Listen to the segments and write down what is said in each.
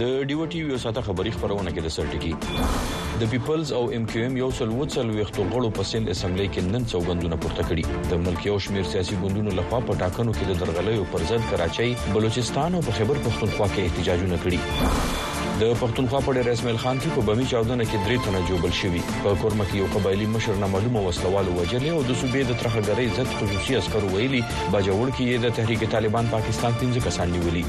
د ډیو ټي وي ساته خبری خبرونه کې د سرټکی د پیپلز او ایم کیو ایم یو سل و څلوېښتو غړو په سند اسمبلۍ کې نن سوګندونه پورته کړي د ملک یو شمیر سیاسي ګوندونو لخوا په ټاکنو کې د درغلیو پر ضد کراچۍ بلوچستان او په خیبر پښتونخوا کې احتجاجونه کړي د پښتونخوا په ډېر اسماعیل خان کې په بمی چاودنه کې درې تنه جوبل شوي په کورمه کې یو قبایلی مشر نه معلومه وسلوالو وجلې او د صوبې د ترهګرۍ ضد خصوصي عسکرو ویلي باجوړ کې د تحریک طالبان پاکستان 15 کسان نیولي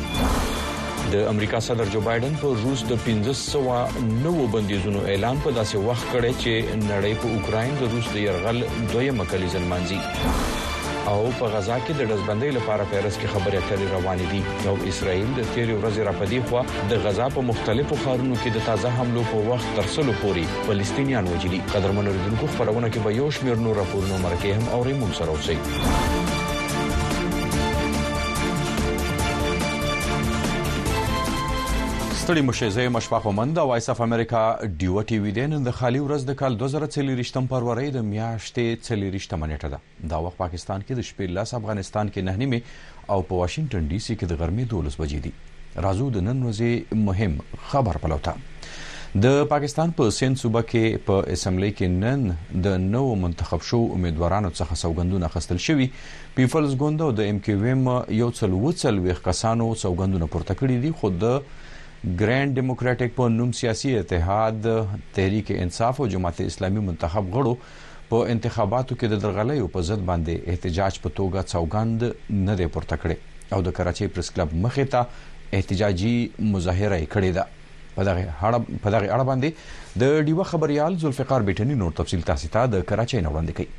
د امریکا صدر جو بایدن پر روس د 1509 بندیزونو اعلان په داسې وخت کړی چې نړۍ په اوکرين د روس د يرغل دویمه کلیزه منځي او په غزا کې د دزبندۍ لپاره پیرس کې خبرې اترې روانې دي او اسرائیل د تیرې ورځې راپدې خو د غزا په مختلفو خارونو کې د تازه حملو په وخت تر سلو پوري فلسطینیان وجلي قدرمن اوریدونکو خبرونه کې به یو شمیر نور راپورونه مرکه هم اوري مون سره اوسئ ستړي مشه زه مشفق ومند وایس اف امریکا ډیو ټي وی دین د خالی ورځ د کال 2023 پرورې د میاشتې 23 منېټه ده دا وخت پاکستان کې د شپې لاس افغانستان کې نه نیمه او په واشنگټن ډي سي کې د غرمې 12 بجې دي راځو د نن ورځې مهم خبر پلو ته د پاکستان په سند صوبه کې په اسمبلی کې نن د نو منتخب شو امیدوارانو څخه سوګندونه خستل شوی پیپلز ګوند او د ایم کیو ایم یو څل وڅل ویخ کسانو سوګندونه پورته کړې دي خو د ګرینډ ډیموکراټک په نوم سیاسي اتحاد تحریک انصاف او جماعت اسلامي منتخب غړو په انتخاباتو کې د درغلیو په ضد باندې احتجاج په توګه څوګند نه دی پورته کړی او د کراچۍ پریس کلب مخې ته احتجاجي مظاهره یې کړې ده. په دغه اړه باندې د ډیوه خبریال ذوالفقار بیټني نور تفصیل تاسې ته د کراچۍ نه وړاندې کوي.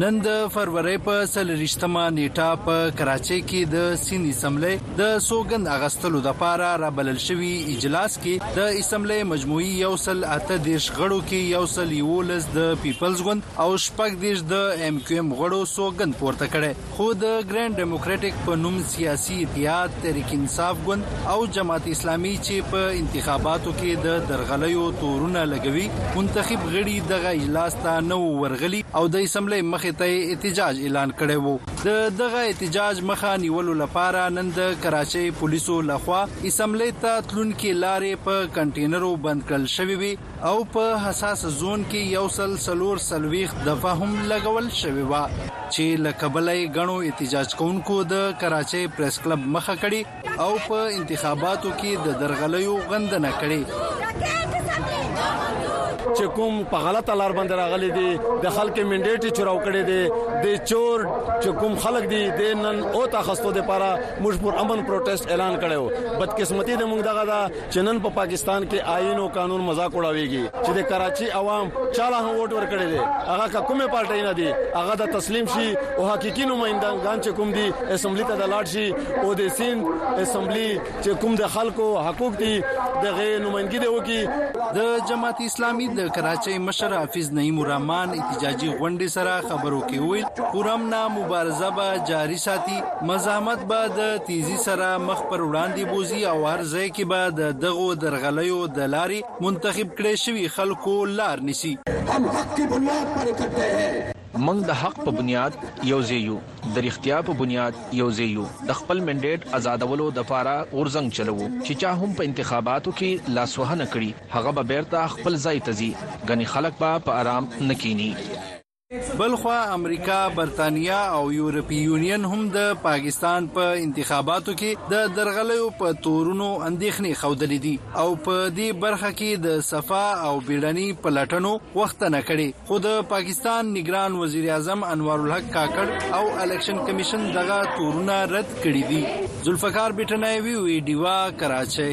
نن د فروری په سلریشتمه نیټه په کراچۍ کې د سینی سملې د سوګند اغستلو د پاره را بلل شوی اجلاس کې د اسمبلی مجموعي یو سل اته دیش غړو کې یو سل یولس د پیپلز ګوند او شپږ دیش د ایم کیو ایم غړو سوګند پورته کړي خو د ګرینډ ډیموکراټیک په نوم سیاسي اتحاد، تحریک انصاف ګوند او جماعت اسلامي چې په انتخاباتو کې د درغلیو تورونه لګوي، منتخب غړي دغه اجلاس ته نه وو ورغلي او د اسمبلۍ مخې ته یې احتجاج اعلان کړی وو. د دغه احتجاج مخه نیولو لپاره نن د کراچۍ پولیسو لخوا اسمبلۍ ته تلونکې لارې په کنټینرو بند کړل شوې وې. او په حساس زون کې یو سل څلور څلوېښت دفعه هم لګول شوې وه چې له کبله یې ګڼو احتجاج کوونکو د کراچۍ پریس کلب مخه کړې او په انتخاباتو کې د درغلیو غندنه کړې چې کوم په غلطه لار باندې راغلي دي د خلک منډیټ چوراو کړي دي د چور چې کوم خلک دي د نن او تخستو لپاره موږ پر امن پروتست اعلان کړو بدقسمتي د موږ دغه چې نن په پاکستان کې آئین او قانون مذاق وړاویږي چې د کراچي عوام چاله هم ووټ ورکړي دي هغه کا کومه پارټي نه دي هغه د تسلیم شي او حقيقي نمائندان ګان چې کوم دي اسمبلی ته د لاړ شي او د سین اسمبلی چې کوم د خلکو حقوق دي د غي نمائندګي دی وکي د جماعت اسلامي د کراچي مشر حافظ نعیم الرحمن احتجاجي غونډې سره خبرو کې ویل پورم نه مبارزه به جاری ساتي مزاحمت به د تیزی سره مخ پر وړاندې بوزي او هر ځای کې به د دغو درغلیو د لارې منتخب کړی شوي خلکو لار نیسي. هم حق کی بنیاد پر اکټه هی. موږ د حق په بنیاد یو ځای یو، د رښتیا په بنیاد یو ځای یو، د خپل منډیټ ازادولو دپاره غورځنګ چلوو، چې چا هم په انتخاباتو کې لاسوهنه کړي هغه به بیرته خپل ځای ته ځي، ګنې خلک به په ارام نه کیني. بلخوا امریکا، برتانیا او یورپي یونین هم د پاکستان په انتخاباتو کې د درغلیو په تورونو اندېښنې ښودلې دي او په دې برخه کې د صفا او بیړني پلټنو غوښتنه کړې خو د پاکستان نگران وزیر اعظم انوارالحق کاکړ او الیکشن کمیشن دغه تورونه رد کړي دي ذوالفقار بیټنایوي وی ډیوا کراچۍ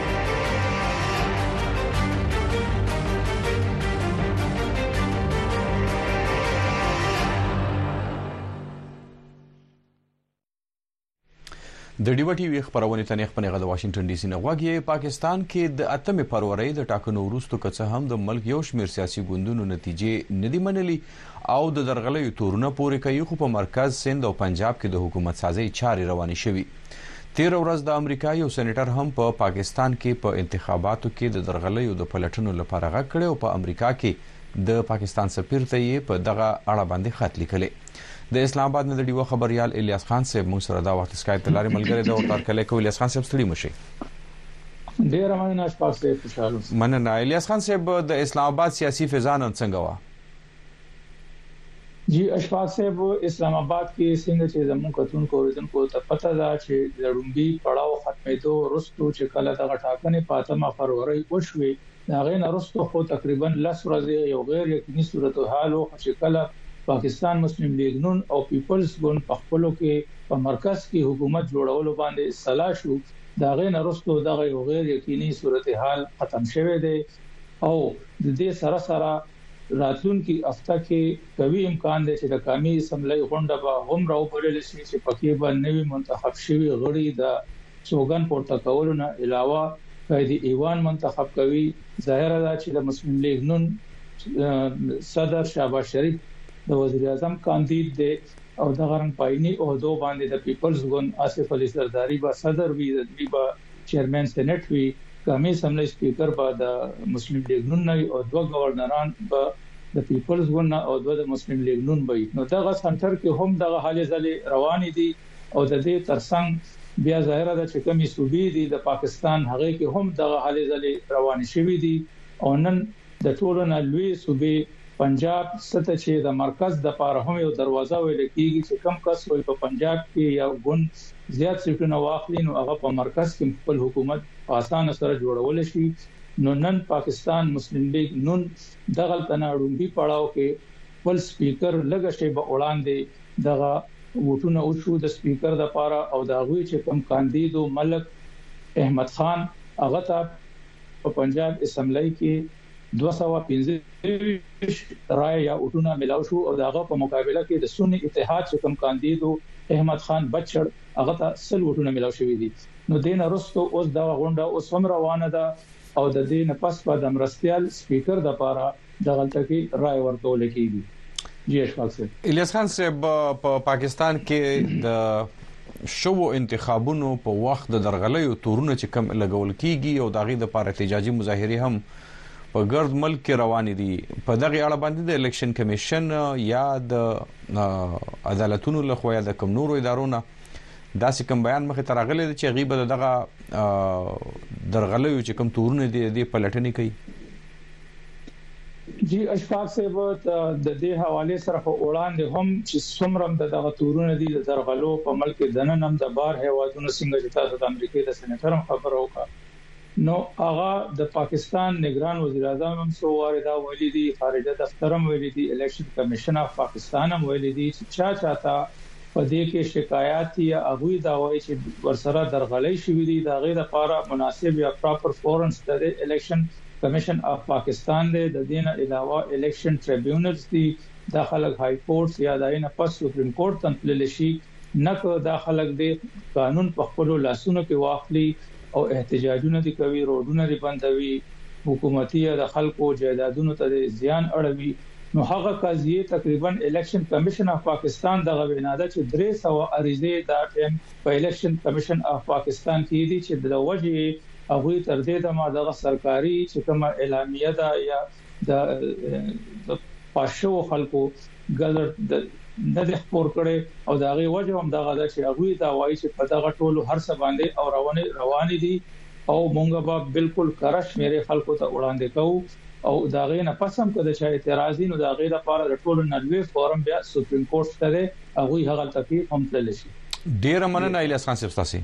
د ډیوه ټي وي خبرونه تنه خپل غل واشنگټن ډي سي نه غوږی پاکستان کې د اتمې پرورې د ټاکنو وروسته که څه هم د ملک یو شمیر سیاسي ګوندونو نتیجې ندی منلي او د درغلیو تورونه پورې کوي خو په مرکز، سند او پنجاب کې د حکومت سازۍ چارې روانې شوي. تېره ورځ د امریکا یو سېنېټر هم په پاکستان کې په انتخاباتو کې د درغلیو د پلټنو لپاره غږ کړی او په امریکا کې د پاکستان سفیر ته یې په دغه اړه باندې خط لیکلی. د اسلام اباد نه د ډیوه خبریال الیاس خان صاحب موږ سره دا وخت سکایپ د لارې ملګری دی، ورته هرکلی کوو. الیاس خان صاحب ستړي مه شئ. ډېره مننه اشفاق صیب، خوشحال اوسئ. مننه الیاس خان صاحب، د اسلام اباد سیاسي فضا نن څنګه وه؟ جی اشفاق صاحب اسلام آباد کې څنګه چې زموږ کتونکو اوریدونکو ته پته ده چې د لومبي پړاو ختمېدو وروسته چې کله د غټاکنې په اتمه فروری او شوې دا غې نرسته خو تقریبا لس ورځې یو غیر یقیني صورتحال او چې کله پاکستان مسلم لیګ نون او پیپلز ګوند په خپل کې په مرکز کې حکومت جوړولو باندې سلا شو دا غې نرسته دغه یو غیر یقیني صورتحال ختم شوه دی او د دې سره سره راتلونکي هفته کې قوي امکان دی چې د قامي اسمبلۍ غونډه به هم راوبلل شي چې پکې به نوي منتخب شوي غړي د سوګند پورته کولو نه علاوه قاید ایوان منتخب کوي ظاهره ده چې د مسلم لیګ نون صدر شهباز شریف د وزیر اعظم کاندید دی او د غرن پایني عہدو باندې د پیپلز ګوند آصف علي زرداری به صدر وي د دوی به چیرمن سینیټ وي قامي اسمبلۍ سپیکر به د مسلم لیګ نون نه وي او دوه ګورنران به د پیپلز ګوند نه او دوه د مسلم لیګ نون به وي نو دغه سنټر کې هم دغه هلې ځلې روانې دي او د دې ترڅنګ بیا ظاهره ده چې کومې صوبې دي د پاکستان هغه کې هم دغه هلې ځلې روانې شوې دي او نن د ټولو نه لوی صوبې پنجاب سته چی د مرکز د پاره هم یو دروازه ویل کیږی چی کوم کس وایی په پنجاب کی یو ګوند زیات سیټونه واخلی نو هغه په مرکز کی هم خپل حکومت په اسانه سره جوړول شی نو نن پاکستان مسلم لیګ نون دغلته نه ړومبی پړاو کی خپل سپیکر لږه شیبه وړاندی دغه ووټونه وشو د سپیکر د پاره او د هغوی چی کوم کاندید وو ملک احمد خان هغه ته په پنجاب اسمبلۍ کې دوه سوه او پنځه ویشت رایې یا اوټونه ملاو شو او د هغه په مقابله کې د سني اتحاد چې کوم کاندید و احمد خان بچړ هغه ته سل اوټونه ملاو شوي دي نو دې نه رستو اوس دغه غونډه اوس هم روانه ده او د دې نه پس به د مرستیال سپیکر د پاره دغلته کی رای ورکول کیږی جی اشفاق صاحب. الیاس خان صاحب په پاکستان کې د شوو انتخابونو په وخت د درغلیو تورونه چې کم لګول کیږي او داغي د پاره احتجاجي مظاهره هم په ګرد ملک کې روان دي په دغه اړه باندې د الیکشن کمیشن یا د عدالتونو لخوا یا د کم نورو ادارو نه داسې کم بیان مخه ترغلې چې غیبه دغه درغلیو چې کم تورونه دي د پلټنې کوي جی اشفاق صاحب د دې حواله سره خو وړاندې هم چې څومره د دغه تورونه دي د درغلو په ملک دنن هم د بار هوادونو څنګه چې تاسو د امریکای د سېنیټر خبرو وکړه نو هغه د پاکستان نگران وزیر اعظم هم سو واره دا ویلي دي خارجه دفتر هم ویلي دي الیکشن کمیشن اف پاکستان هم ویلي دي چې چا چاته په دې کې شکایات یا هغه دا وایي چې ورسره درغلې شوې دي دا غي د لپاره مناسب یا پراپر فورنس د الیکشن کمېشن اف پاکستان دی د دې نه علاوه الېکشن ټرېبېونلز دي دا خلک هاېي کورټس يا د هغې نه پس سپرېم کورټ ته هم تللی شي نه که دا خلک دې قانون په خپلو لاسونو کې واخلي او احتجاجونه دې کوي روډونه دې بندوي حکومتي يا د خلکو جاېدادونو ته دې زېان اړوي نو هغه قضيې تقريباً الېکشن کمېشن اف پاکستان دغه وېنا ده چې درې سوه عريضې دا ټېم په الېکشن کمېشن اف پاکستان کې دي چې د وجې يې هغوی تر دې دمه دغه سرکاري چې کومه اعلامیه ده یا د د پښو خلکو ګذر د نه د خبر کړي او دا غي وجه هم دغه ده چې هغوی دا وایي چې په دغه ټولو هر څه باندې او رواني رواني دي او مونږ به بالکل کرش میرې خلکو ته وړاندې کوو او دا غي نه پسم کده چې اعتراض نه دا غي د پاره د ټولو نړۍ فورم بیا سپریم کورټ ته هغه هغه تکلیف هم تللی شي ډیر مننه الیاس خان صاحب تاسو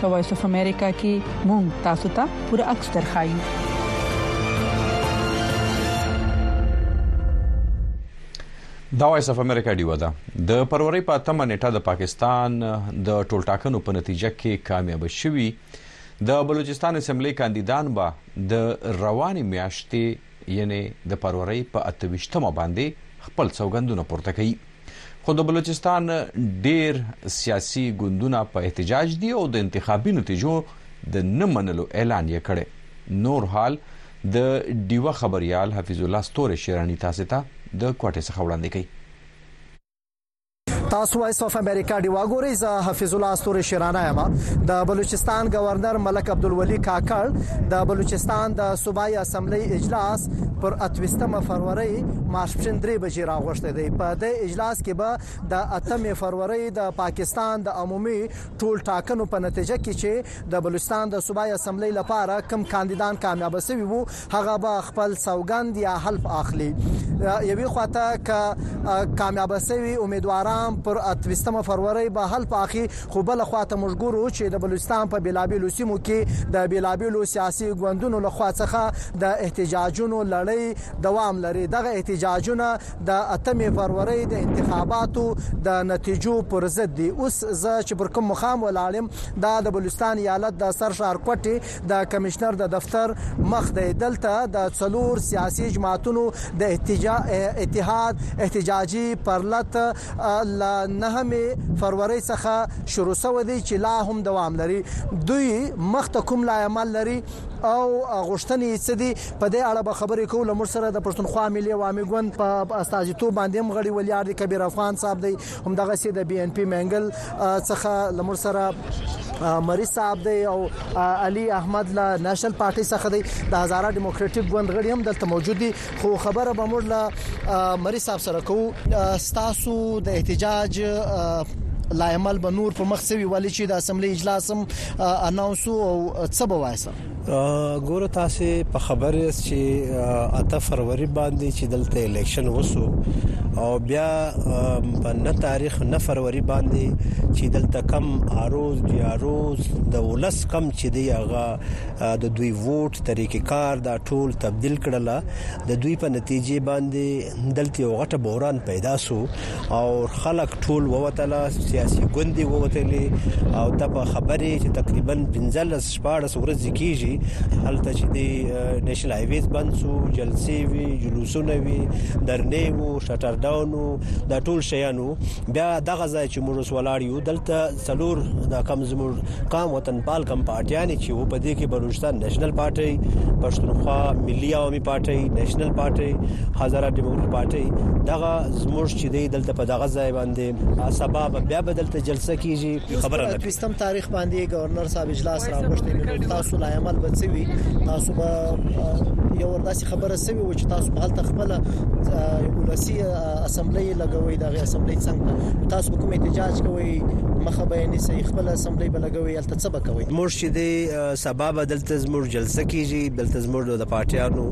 په وایس اف امریکا کې مونږ تاسو ته پوره عکس درخایو دا وایس اف امریکا دیو ده د پروري په تمه نیټه د پاکستان د ټولټاکنو په نتیجه کې کامیاب شوی د بلوچستان اسمبلی کاندیدان به د رواني میاشتې یعنې د فرورۍ په اته ویشت مه باندې خپل سوګندونه پورته کوي خو د بلوچستان ډیر سیاسي ګوندونه په احتجاج دي او د انتخابي نتیجو د نه منلو اعلان یې کړي نور حال د ډیوه خبريال حفیظ الله ستوره شیرانی تاسو ته د کوټې څخه وړاندې کوي تاسو وایس اف امریکا دی وګورئ زه حفیظ الله استوري شیرانه یم د بلوچستان گورنر ملک عبدالولي کاکړ د بلوچستان د صوبایي اسمبلی اجلاس پر 28 فروری ماسپښین 3 بجې راغوښته دی په دې اجلاس کې به د 8 فروری د پاکستان د عمومي ټول ټاکنو په نتیجه کې چې د بلوچستان د صوبایي اسمبلی لپاره کم کاندیدان کامیاب شوي وو هغه به خپل سوګند یا حلف اخلي یوې خواته ک کامیاب سوي امیدواران پر 28 فروری به حلف اخلي خو بل خواته موږ ګورو چې د بلوچستان په بلابلو سیمو کې د بلابلو سیاسي ګوندونو له خوا څخه د احتجاجونو لړۍ دوام لري دغه احتجاجونه د 8 فروری د انتخاباتو د نتیجو پر ضد دي اوس زه چې پر کوم مخام ولاړم دا د بلوچستان ایالت د سر شهر کوټه د کمشنر د دفتر مخ دی دلته د څلور سیاسي جماعتونو د اتحاد احتجاجي پرلت ل 9 می فروری څخه شروع شوی دی چې لا هم دوام لري دوی مخته کوم لا عمل لري او غوښتنې یې څه دي په دې اړه به خبرې کوو له موږ سره د پښتونخوا ملي عوامي ګوند په استازیتوب باندې هم غړي ولیار دي کبیر افغان صاحب دی همدغسې د بي ان پي منګل څخه لمر سره مری صاحب دی او علي احمد له نېشنل پارټي څخه دی د هزاره دیموکراتیک ګوند غړي هم دلته موجود دي خو خبره به موږ له مری صاحب سره کوو ستاسو د احتجاج لایمل به نور په مخ سوي ولې چې د اسمبلی اجلاس هم اناونس او څه به وایسه ګوره تاسو په خبر یاست چې اته فروری باندې چې دلته الیکشن وسو او بیا په نه تاریخ نه فروری باندې چې دلته کم اروز دی اروز د ولس کم چې دی هغه د دوی ووټ طریقې کار دا ټول تبديل کړل د دوی په نتیجې باندې دلته یو غټه بوران پیدا سو او خلک ټول ووتله سیاسي ګوندي ووتلي او د په خبرې چې تقریبا 15 14 ورځې کیږي هلته چې دی نېشنل هایویز بند سو جلسې وی جلوسونه وی درنې وو شټر ډاون وو دا ټول شیانو بیا دغه ځای چې موږ ولاړ یو دلته څلور دا کم زموږ قام وطن پال کم پارټیان چې و په دې کې بلوچستان نېشنل پارټي پښتونخوا ملي عوامي پارټي نېشنل پارټي هزاره ډیموکراټیک پارټي دغه زموږ چې دی دلته په دغه ځای باندې سبب بیا بدلته جلسه کیږي خبره ده پښتم تاریخ باندې گورنر صاحب اجلاس راغوښتي نو تاسو لا عمل بچوي تاسو به یو داسې خبره سوي و چې تاسو په حالت خپل ولسی اسمبلۍ لګوي دغه اسمبلۍ څنګ ته تاسو به کوم احتجاج کوي مخه به یې نیسي خپل اسمبلۍ به لګوي هلته څه به کوي موږ چې دی سبا به دلته زموږ جلسه کیږي دلته زموږ د پارټیانو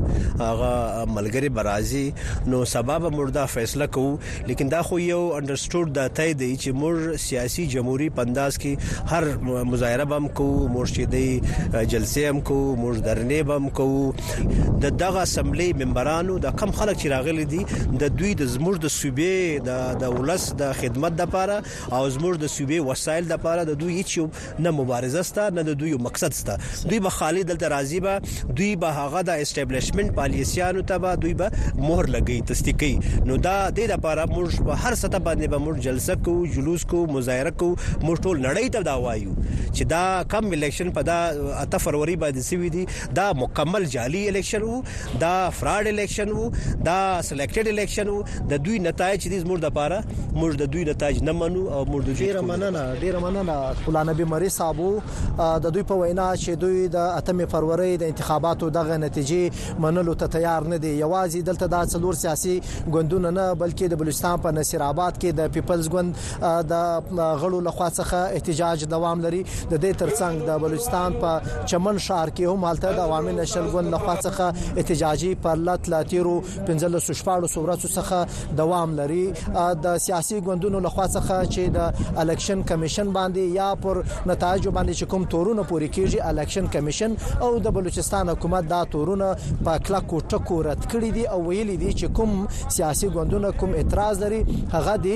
هغه ملګری برازي نو سبا به موږ دا فیصله کوو لیکن دا خو یو انډرسټوډ دا تای دی چې موږ سیاسي جمهوریت پنداز کې هر مظاهره بم کوو موږ چې دی جلسې هم کوو موږ درنې بم کوو د دغه اسمبلۍ ممبرانو د کم خلک چې راغلي دي د دوی د زموږ د صوبې د د ولس د خدمت لپاره او زموږ د صوبې وسایل لپاره د دوی هیڅ نه مبارزه سته نه د دوی مقصد سته دوی به خالي دلته راضي به دوی به هغه د اسټابلیشمنت پالیسیانو ته به دوی به مهر لګي تصدیق کوي نو دا د دې لپاره موږ په هر سطح باندې به موږ جلسه کو جلوس کو مظاهره کو موږ ټول نړۍ ته دا وایو چې دا کم الیکشن په دا 8 فروری باندې سوي دي دا مکمل جعلي الیکشن وو دا فراډ الیکشن وو دا سلیکټډ الیکشن وو د دوی نتایج دي زموږ د پاره موږ د دوی نتایج نه منو او موږ د ډیر مننه ډیر مننه خپل نبی مری صاحب د دوی په وینا چې دوی د اتمې فروری د انتخاباتو دغه نتیجې منلو ته تیار نه دي یوازې دلته دا څلور سیاسي ګوندونه نه بلکې د بلوچستان په نصیر آباد کې د پیپلز ګوند د غړو لخوا څخه احتجاج دوام لري د دې ترڅنګ د بلوچستان په چمن ښار کې هم حالت د عوامي نشل ګوند لخوا څخه احتجاجي پرلت لاتیرو 15 شپږ ورځو څخه دوام لري د سیاسي ګوندونو لخوا څخه چې د الیکشن کمیشن باندې یا پر نتایج باندې چې کوم تورونه پوري کیږي الیکشن کمیشن او د بلوچستان حکومت دا تورونه په کلکو ټکو رد کړی دي او ویلي دي چې کوم سیاسي ګوندونه کوم اعتراض لري هغه دي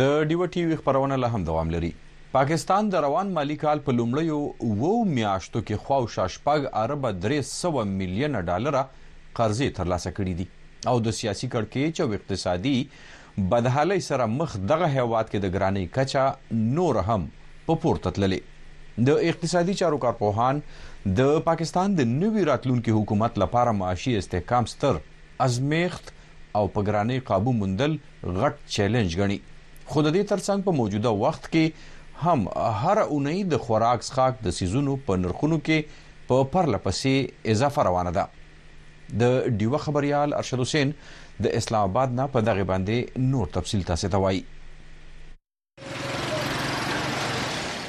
د ډیو ټي وی خبرونه له هم دوام لري پاکستان د روان مالی کال په لومړیو وو میاشتو کې خواوشا شپږ ارب 300 میلیون ډالر قرضې ترلاسه کړې دي او د سیاسي کړکېچ او اقتصادي بدحالۍ سره مخ دغه هیواد کې د ګرانۍ کچه نوره هم په پورته تللې. د اقتصادي چارو کارپوهان د پاکستان د نوي راتلونکي حکومت لپاره معاشي استحکام ستر ازمېښت او په ګرانۍ قابو موندل غټ چیلنج ګڼي خو د دې ترڅنګ په موجوده وخت کې هم هره اونۍ د خوراک څښاک د څیزونو په نرخونو کې په پرله پسې اضافه روانه ده. د ډیوه خبریال ارشد حسین د اسلام آباد نه په دغه باندې نور تفصیل تاسو ته وایي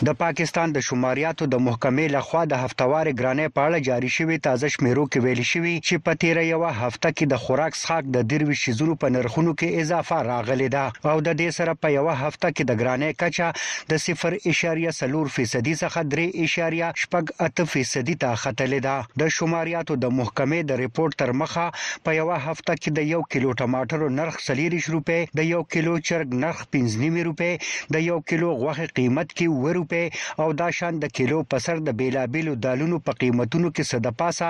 د پاکستان د شماریاتو د محکمې له خوا د هفتوارې ګرانۍ په اړه جاري شوي تازه شمیرو کې ویل شوي چې په تیره یوه هفته کې د خوراک څښاک د درویشت شیزونو په نرخونو کې اضافه راغلې ده او د دې سره په یوه هفته کې د ګرانۍ کچه د صفر اعشاریه څلور فیصدي څخه درې اعشاریه شپږ اته فیصدي ته ختلې ده. د شماریاتو د محکمې د رپوټ تر مخه په یوه هفته کې د یو کیلو ټماټرو نرخ څلیریشت روپۍ، د یو کیلو چرګ نرخ پنځه نیمې روپۍ، د یو کیلو غوښې قیمت کې اووه روپۍ او دا شان د کیلو په سر د بیلابیلو دالونو په قیمتونو کې څه دپاسه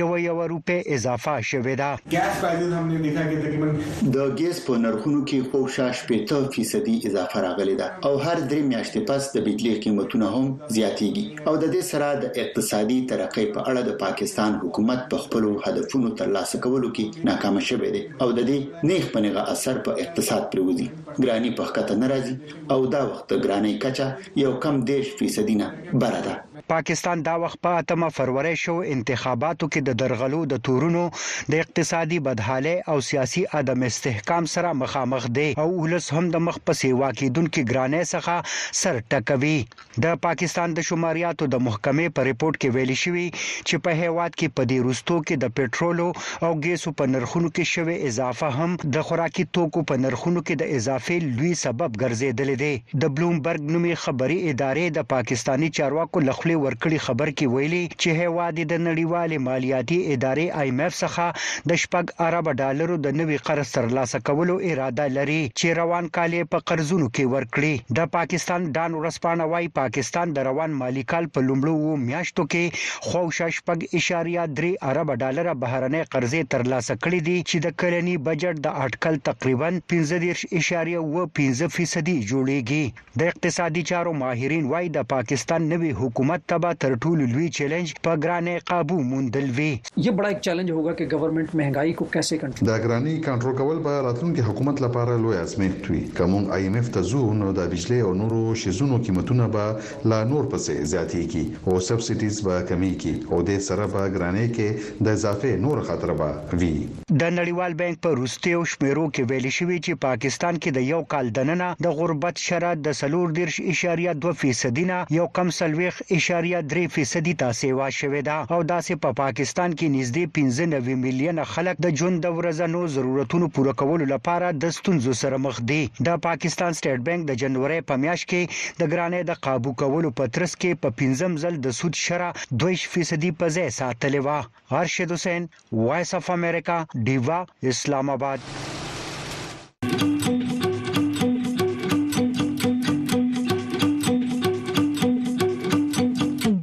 یوه یوه روپۍ اضافه شوې ده. ګیس پرایزز هم نیم دیکه کې تقریبا. د ګیس په نرخونو کې خو شا شپېته فیصدي اضافه راغلې ده او هر درې میاشتې پس د بجلي قیمتونه هم زیاتیږي او د دې سره د اقتصادي ترقۍ په اړه د پاکستان حکومت په خپلو هدفونو تر لاسه کولو کې ناکامه شوی دی او د دې نیغ په نیغه اثر په اقتصاد پریوځي ګراني په ښکته نه راځي او دا وخت د ګرانۍ کچه یو کم دېرش فیصدي نه بره ده. پاکستان دا وخت په اتمه فرورۍ شوو انتخاباتو کې د درغلو د تورونو، د اقتصادي بدحالۍ او سیاسي عدم استحکام سره مخامخ دی او ولس هم د مخ په سېوا کېدونکې ګرانۍ څخه سر ټکوي. د پاکستان د شماریاتو د محکمې په رپوټ کې ویل شوي چې په هېواد کې په دې روستو کې د پټرولو، او ګېسو په نرخونو کې شوې اضافه هم د خوراکي توکو په نرخونو کې د اضافې لوی سبب ګرځېدلې دی. د بلوم برګ نومې خبري ادارې د پاکستاني چارواکو له خولې ورکړي خبر کې ویلي چې هېواد یې د نړیوالې مالیاتي ادارې ایم ایف څخه د شپږ اربه ډالرو د نوي قرض ترلاسه کولو اراده لري چې روان کال یې په قرضونو کې ورکړي. د پاکستان ډان ورځپاڼه وايي پاکستان د روان مالي کال په لومړو اوو میاشتو کې خواوشا شپږ اعشاریه درې اربه ډالره بهرنۍ قرضې ترلاسه کړې دي چې د کلني بجټ د اټکل تقریباً پنځه دېرش اعشاریه اووه پنځه فیصدي جوړېږي. د اقتصادي چارو ماهرین وايي، د پاکستان نوي حکومت ته به تر ټولو لوی چیلنج په ګرانۍ قابو موندل وي. یه بړا ایک چیلنج هوګا که ګورنمنټ مهنګايي کو کیسې کنټرول. د ګراني کنټرول کول به راتلونکي حکومت لپاره لوی ازمېښت وي. که موږ آی اېم اېف ته ځو نو د بجلۍ او نورو شیزونو قیمتونه به لا نور پسې زیاتیږي اوسبسیډیز به کمیږي اودې سره به ګرانۍ کې داضافې نوره خطره به وي. د نړیوال بانک په وروستیو شمیرو کې ویل شوي چې پاکستان کې د یو کال دننه د غربت شرح د څلور دېرش اعشاریه دوه فیصدي نه یو کم څلوېښت اعشاریه درې فیصدي ته سیوا شوې ده او داسې په پاکستان کې نږدې پنځه نوي میلیونه خلک د ژوند د ورځنو ضرورتونو پوره کولو لپاره د ستونزو سره مخ دي د پاکستان سټیټ بانک د جنورۍ په میاشت کې د ګرانۍ د قابو کولو په ترڅ کې په پنځم ځل د سود شرح دویشت فیصدي په ځای ساتلې وه. ارشد حسین، وایس اف امریکا، ډیوه، اسلام اباد.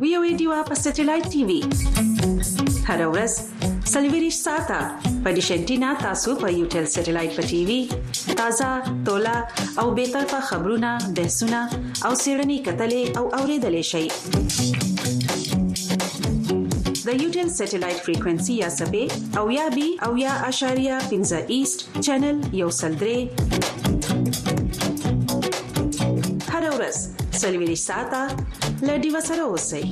وي او ای ډیوه په سټیلایټ ټي وي هره ورځ سلیویریش ساته په دیشنټینا تاسو په یو ټل سټلایټ په ټي وي تازه تولا او به طرفه خبرونه بحثونه او سیړنی کتلې او اوریدلې شي د یو ټل سټلایټ فریکوئنسي یا سبې او یا بي او یا اشاریه 15 ایست چینل یو سلدري هر ورځ سلویری ساته لډي وسره اوسئ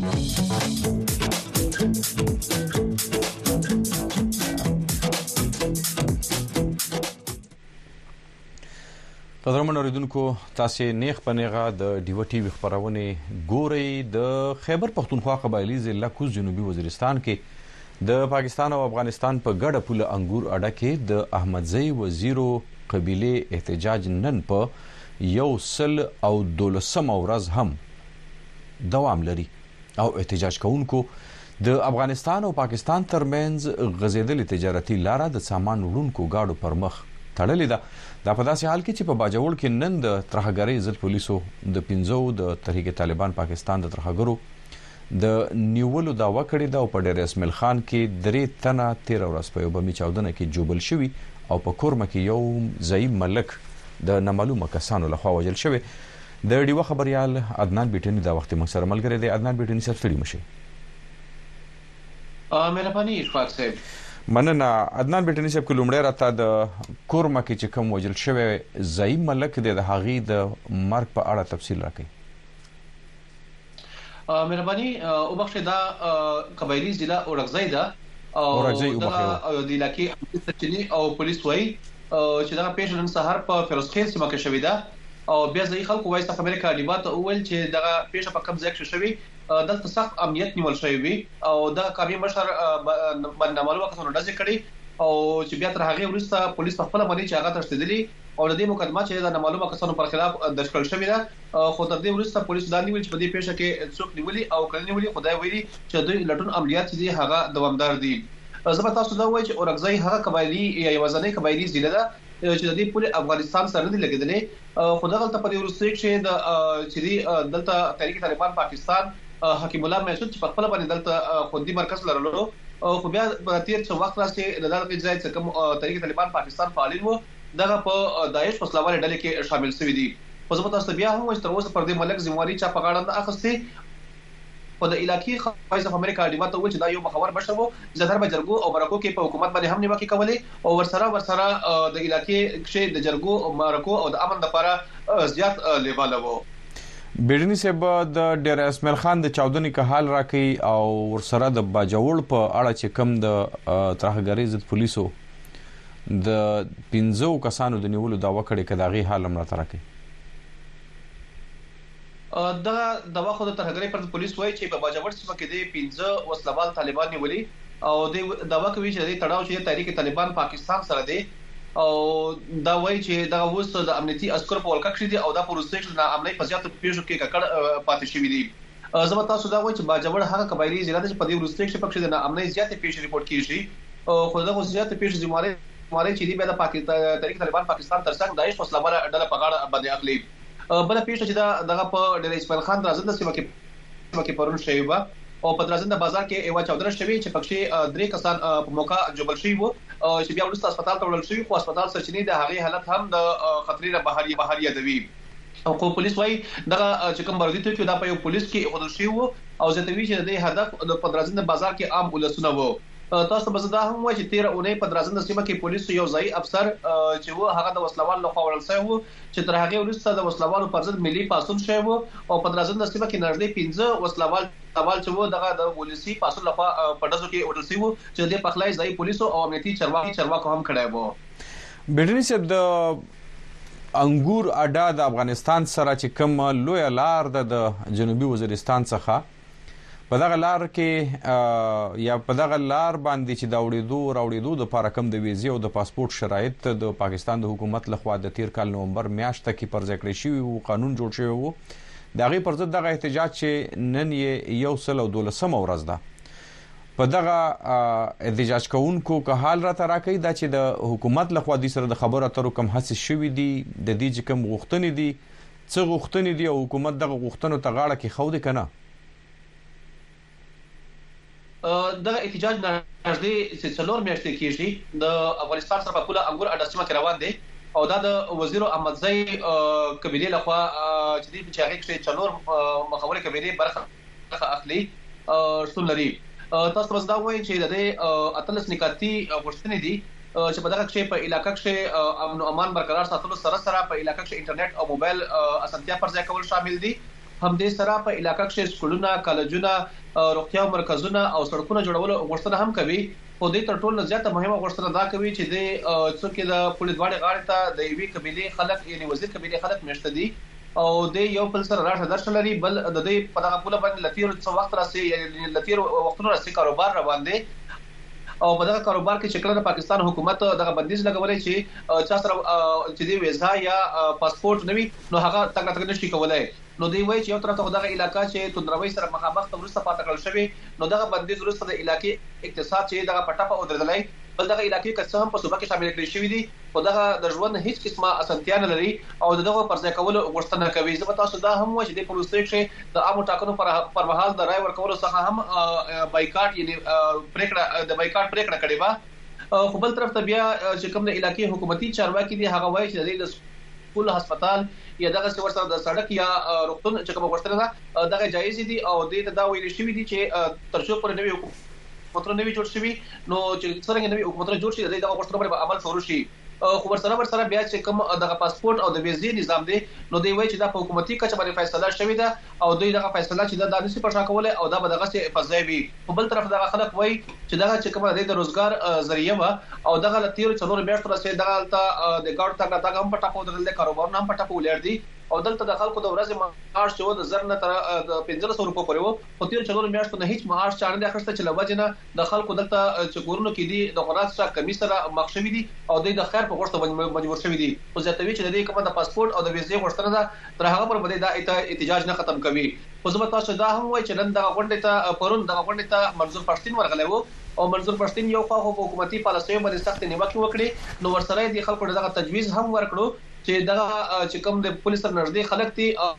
قدرمن اوریدونکو تاسو نیخ پنیغه د ډیو ټي وی خبرونه ګورئ د خیبر پښتونخوا قبایلی ضلع کوز جنوبي وزیرستان کې د پاکستان او افغانستان په ګډه پوله انګور اډه کې د احمدزی وزیرو قبيله احتجاج نن په یو سل او دولسمه ورځ هم دوام لري او احتجاج کوونکو د افغانستان او پاکستان ترمنځ غزیدلې تجارتي لاره د سامان وړونکو گاډو پر مخ تړلې ده دا په داسې حال کې چې په باجوړ کې نن د ترهګرۍ ضد پولیسو د پنځو د تحریک طالبان پاکستان د ترهګرو د نیولو دعوه کړې ده او په ډېره اسمل خان کې درې تنه تېره ورځ په یو بمي چاودنه کې جوبل شوي او په کورمه کې یو ځایي ملک د نامعلومه کسانو لخوا وژل شوی د ډیوه خبریال عدنان بیټنی دا وخت موږ سره ملګری دی عدنان بیټنی صاحب ستړي مشي مهرباني اشفاق صاحب مننه عدنان بیټنی صاحب که لومړی راته د کورمه کې چې کوم وژل شوی ځایي ملک دی د هغې د مرګ په اړه تفصیل راکړئ مهرباني وبخښئ دا قبایلي ضلع اورکزی ده او د علاقې امنیتي سرچینې او پولیس وایي چې دغه پیښه نن سهار په فیروزخیل سیمه کې شوې ده او بیا ځایي خلکو وایس اف امریکا ډیبا ته وویل چې دغه پیښه په کوم ځای کې شوې دلته سخت امنیت نیول شوی وي او دغه قامي مشر باندې نامعلومه کسانو ډزې کړي او چې بیا تر هغه وروسته پولیس په خپل باندې چې هغه تښتیدلی او د دې مقدمه چې د نامعلومه کسانو پر خلاف درج کړل شوې ده خو تر دې وروسته پولیسو دا نه دي ویلي چې په دې پېښه کې څوک نیولي او که نه نیولي، خو دا یې ویلي چې د دوی لټون عملیات چې دي هغه دوامدار دي. زه به تاسو ته دا ووایم چې اورکزی هغه قبایلي یا یوازنۍ قبایلي ضلع ده چې د دې پولې افغانستان سره نه دي لګېدلې، خو دغلته په دې وروستیو کښې د چې دي دلته تحریک طالبان پاکستان حکیم الله محسود چې په خپله باندې دلته خوندي مرکز لرلو خو بیا په تېر څه وخت راهسې د دغه ځای څه کوم تحریک طالبان پاکستان فعالین وو دغه په داعش وسله والې ډلې کښې شامل شوي دي. خو زه به تاسو ته بیا هم ووایم چې تر اوسه پر دې ملک ذمواري چا په غاړه نه اخیستې خو د علاقې وایس اف امریکا ډیوه ته وویل چې دا یو مخور مشر وو چې زیاتره به جرګو او مرکو کې په حکومت باندې هم نیوکې کولې او ورسره ورسره د علاقې کښې د جرګو او مرکو او د امن لپاره زیات لیواله وو. بیړني صاحب د ډیر اسمل خان د چاودنې که حال راکړي او ورسره د باجوړ په اړه چې کم د ترهګرۍ ضد پولیسو د پنځو کسانو د نیولو دعوه کړې که د هغې حال هم راته راکړئ. دغه دعوه خو د ترهګرۍ پر ضد پولیس وايي چې په باجوړ سیمه کې دې پنځه وسله وال طالبان نیولي او دې دعوه کوي چې د دې تړاو چې دې تحریک طالبان پاکستان سره دې او دا وايي چې دغه اوس د امنیتي عسکرو په ولکه کښې دې او دا په وروستیو کښې د ناامنۍ په زیاتو پیښو کښې ککړ پاتې شوي دي. زه به تاسو ته دا ووایم چې باجوړ هغه قبایلي ضلع ده چې په دې وروستیو کښې پکښې د ناامنۍ زیاتې پېښې رپورټ کېږي خو د دغو زیاتو پېښو ذموارۍ ذموارۍ چیني بیا د تحریک طالبان پاکستان تر څنګ داعش وسله واله ډله په غاړه باندې اخلي بله پېښه چې د دغه په ډېره اسماعیل خان درازنده سیمه کښې سیمه کښې پرون شوې وه او په درازنده بازار کښې یوه چاودنه شوې چې پکښې درې کسان په موقع ژوبل شوي وو چې بیا وروسته هسپتال ته وړل شوي خو هسپتال سرچینې د هغې حالت هم د خطرې نه بهر یادوي. خو پولیس وايي، دغه چې کوم بارودي توکي وو، دا په یو پولیس کې ایښودل شوي وو او زیاتوي چې د دې هدف د پدرازنده بازار کې عام ولسونه وو. تاسو ته به زه دا هم ووایم چې تېره اونۍ پدرازنده سیمه کې پولیسو یو ځايي افسر چې و، هغه د وسله والو لخوا وړل شوی و چې تر هغې وروسته د وسله والو پرضد ملي پاڅون شوی و او پدرازنده سیمه کې نږدې پنځه وسله وال چې و، دغه د ولسي پاڅون لخوا په ډزو کې وژل شوي وو چې د دې پخلی ځايي پولیسو او امنیتي چارواکو هم کړی و. بېټني صاحب، د انګور اډه د افغانستان سره چې کوم لویه لار ده د جنوبي وزیرستان څخه په دغه لار کې یا په دغه لار باندې چې دا وړېدو راوړېدو د پاره کم د ویزې او د پاسپورت شرایط د پاکستان د حکومت لخوا د تیر کال نومبر میاشت کې پر ځای کړی شوی وو قانون جوړ شوی وو د هغې پر ضد دغه احتجاج چې نن یې یو سل او دولسمه ورځ ده په دغه احتجاج کوونکو که حال راته راکوي دا چې د حکومت له خوا دوی سره د خبرو اترو کوم هڅې شوي دي د دوی چې کوم غوښتنې دي څه غوښتنې دي او حکومت دغه غوښتنو ته غاړه کېښودې که نه؟ دغه احتجاج نژدې چې څلور میاشتې کېږي د افغانستان سره په پوله انګور اډه سیمه کې روان دی او دا د وزیر احمدزی قبیلې له خوا چې دی چې هغې کښې څلور مخورې قبیلې برخه څخه اخلي شتون لري تاسو ته بس دا وایم چې د دې اتلس نکاتي غوښتنې دي چې په دغه کښې په علاقه کښې امن او امان برقرار ساتلو سره سره په علاقه کښې انټرنیټ او موبایل اسانتیا پر ځای کول شامل دي همدې سره په علاقه کښې سکولونه کالجونه روغتیا مرکزونه او سړکونه جوړولو غوښتنه هم کوي خو دې تر ټولو زیاته مهمه غوښتنه دا کوي چې د څوکې د پولې دواړې غاړې ته د یوې قبیلې خلک یعنی وزیر قبیلې خلک مېشته دي او دی یو بل سره راشه درشه لري بل د دی په دغه پوله باندې له تیرو څه وخت راسې یعنې له تیرو وختونو راسې کاروبار روان دی او په دغه کاروبار کې چې کله د پاکستان حکومت دغه بندیز لګولې چې چا سره چې دی ویزا یا پاسپورت نوي نو هغه تګ راتګ نشي کولای نو دی وایي چې یو تر څو دغه علاقې چې تندروي سره مخامخ ته ورسته پاتې کړل شوی نو دغه بندیز ورسته د علاقې اقتصاد چې دغه پټه په اودرځلای بل دغه علاقې که څه هم په صوبه کې شامل کړی شوی دي خو دغه د ژوند هیڅ قسمه اسانتیا نه لري او د دغو پر ځای کولو غوښتنه کوي. زه به تاسو دا هم ووایم چې دې په وروستیو کښې د عامو ټاکنو پر مهال د رای ورکولو څخه هم بایکاټ یعنې پریکړه د بایکاټ پریکړه کړې وه خو بل طرف ته بیا چې کوم د علاقې حکومتي چارواکي دي هغه وایي چې د دې د سکول، هسپتال یا دغسې ورسره د سړک یا روغتون چې کومه غوښتنه ده دغه جایزې دي او دې ته دا ویل شوي دي چې تر څو پورې نوي حکومتونه نه وي جوړ شوي نو چې څرنګه نوي حکومتونه جوړ شي د دغه غوښتنو باندې به عمل شروع شي خو ورسره ورسره بیا چې کوم دغه پاسپورت او د ویزې نظام دی نو دوی وایي چې دا په حکومتي کچه باندې فیصله شوې ده او دوی دغه فیصله چې دا نشي پرشا کولای او دا به دغسې په ځای وي خو بل طرف دغه خلک وایي چې دغه چې کومه د روزګار ذریعه وه او دغه له تیرو څلورو میاشتو راڅې دغه هلته د ګاډو تګ راتګ هم په ټپه ودرېدل دی کاروبارونه هم په ټپه ولاړ دي او دلته د خلکو د ورځې معاش چې و د زر نه تر پنځلس سوه روپو پورې و خو تېرو څلورو میاشتو نه هیڅ معاش چا نه دی اخیستی چې له وجې نه د خلکو دلته چې کورونو کې دي د غنا څښاک کمي سره مخ شوي دي او دوی د خیر په غوښتو باندې مجبور شوي دي خو زیاتوي چې د دې کومه د پاسپورټ او د ویزې غوښتنه ده تر هغه پر به دې دا احتجاج نه ختم کوي خو زه به تاسو ته دا هم وای چې نن دغه غونډې ته پرون دغه غونډې ته منظور پښتین ورغلی و او منظور پښتین یو خوا خو په حکومتي پالیسیو باندې سختې نیوکې وکړې نو ورسره یې دې خلکو ته دغه تجویز هم ورکړو چې دغه چې کوم د پولې سره نږدې خلک دي او.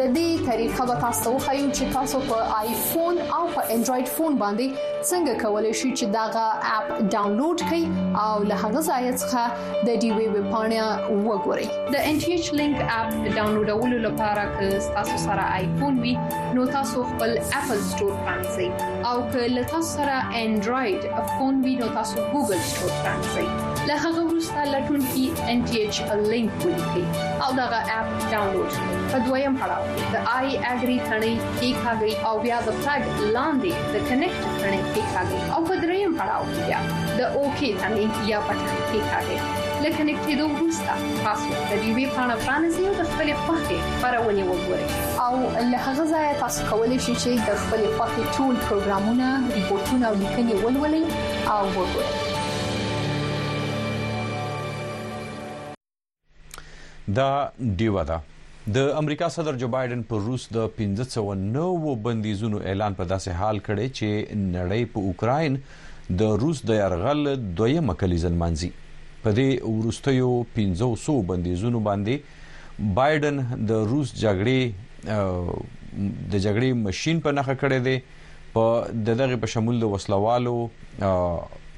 د دې طریقه به تاسو ته وښایم چې تاسو په آیفون او په انډراید فون باندې څنګه کولای شئ چې داغه اپ ډاونلوډ کړئ او له هغه ځای څخه د ډي وی ویب پاڼه وګورئ د ان ټي ایچ لینک اپ ډاونلوډولو لپاره که تاسو سره آیفون وي نو تاسو خپل اپل سٹور پرانځئ او که له تاسو سره انډراید فون وي نو تاسو ګوګل سٹور پرانځئ له هغه وروسته لټون کې ان ټي ایچ لینک ولیکئ او دغه اپ ډاونلوډ په دویم پړاو کې د آی اګری تڼۍ کې کاږي او بیا د فلګ لاندې د کنیکټ تڼۍ کې کاږي او په دریم پړاو کې بیا د اوکی تڼۍ یا بټن کې کاږي له کنیکټېدو وروسته تاسو د دې وی پاڼه پرانیزئ او د خپلې خوښې خبرونه وګورئ او له هغه ځایه تاسو کولی شئ چې د خپلې خوښې ټول پروګرامونه، ریپورتونه او لیکنې ولولئ او وګورئ دا ډیوه ده د امریکا صدر جو بایدن پر روس د 1509 بندیزونو اعلان په داسې حال کړي چې نړۍ په اوکراین د روس د يرغل دویمه کلیزه لمانځي په دې ورستیو 1500 بندیزونو باندې بایدن د روس جګړې د جګړې ماشين په نخښه کړي دي په دغه په شمول د وسلوالو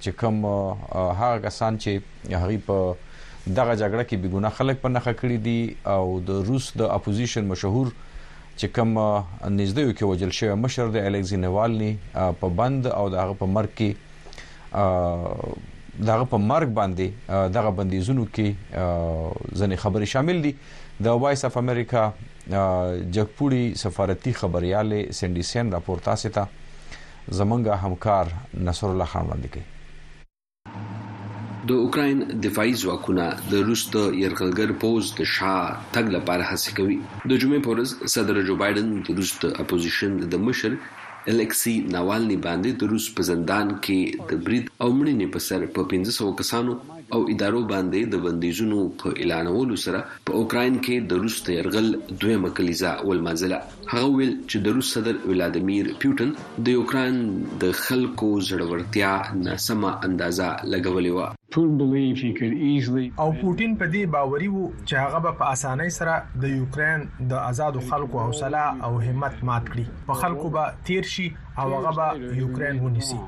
چې کوم هغه کسان چې هغوی په دغه جګړه کې بې ګناه خلک په نښه کړي دي او د روس د اپوزیشن مشهور چې کوم نږدې کې وجل شوی مشر د الکسي نوالني په بند او د هغه په مرګ کې دغه په مرګ باندې دغه بندیزونو کې ځنې خبري شامل دي د وایس اف امریکا جګپوړي سفارتي خبرياله سندي سین راپور تاسو ته زمونږه همکار نصر الله خان وړاندې کوي د اوکراین دفاعي ځواکونه د روس د یرغلګر پوځ د شا تګ لپاره هڅه کوي د جمعې په ورځ صدر جو بایډن د روس د اپوزیشن د مشر الکسی ناوالنی باندې د روس په زندان کې د برید او مړینې په سر په 1500 کسانو او ادارو باندې د بندیزونو په اعلانولو سره په اوکراین کې د روس د یرغل دویمه کلیزه ولمانځله هغه وویل چې د روس صدر ولادمیر پیوټن د یوکراین د خلکو زړورتیا ناسمه اندازه لګولې وه. او پوټین په دې باوري و چې هغه به په اسانۍ سره د یوکراین د ازادو خلکو حوصله او همت مات کړي، په خلکو به تېر شي او هغه به یوکراین ونیسي.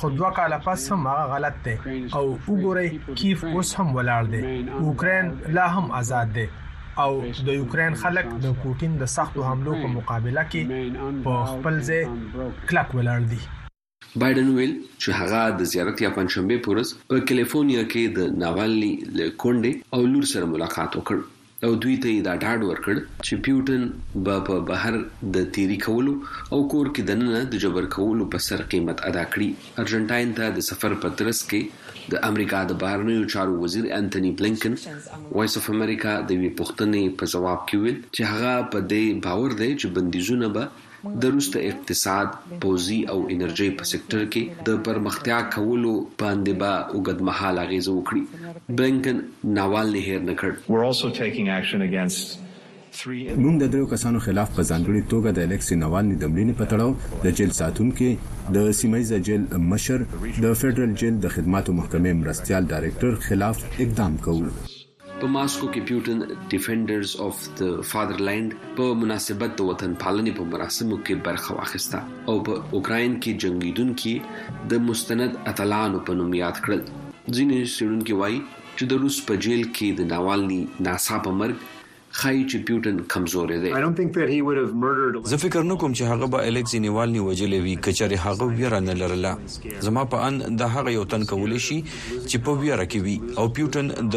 خو دوه کاله پس هم هغه غلط دی او وګورئ کیف اوس هم ولاړ دی اوکراین لا هم آزاد دی او د یوکرين خلک د پوتین د سختو حملو په مقابله کې په خپل ځای کلک ولاړ دي بایډن ویل چې هغه د زیارت یا پنځشنبه پورز په کالیفورنیا کې د ناوالني له کونډې او لور سره ملاقات وکړ او دوی ته یې دا ډاډ ورکړ چې پیوټن به په بهر د تیري کولو او کور کې دننه د جبر کولو په سر قیمت ادا کړي. ارجنټاین ته د سفر په ترڅ کې د امریکا د بهرنیو چارو وزیر انتني بلینکن وایس اف امریکا د یوې پوښتنې په ځواب کې وویل چې هغه په دې باور دی چې بندیزونه به د روس د اقتصاد، پوځي او انرژۍ په سکټر کې د پرمختیا کولو باندې به اوږدمهاله اغېزه وکړي. بلېنکن ناوالني هېر نه کړ. مونږ د درېیو کسانو خلاف په ځانګړي توګه د الېکسي ناوالني د مړینې په تړاو د جېل ساتونکي، د سیمه ییزه جېل مشر، د فډرل جېل د خدماتو محکمې مرستیال ډایرېکټر خلاف اقدام کوو. په ماسکو کې پیوټن ډیفنډرز اف د فادرلند په مناسبت د وطن پالنې په مراسمو کې برخه واخیسته او په اوکراین کې جنگیدونکي د مستند اتلانو په نوم یاد کړل ځینې څېړونکي وایي چې د روس په جیل کې د ناوالني ناڅاپه مرګ ښايي چې پیوټن کمزوری دی. زه فکر نه کوم چې هغه به الکزي نیوالني وژلی وی که چېرې هغه ویره نه لرله. زما په اند دا هغه یو تن کولی شي چې په ویره کې وي او پیوټن د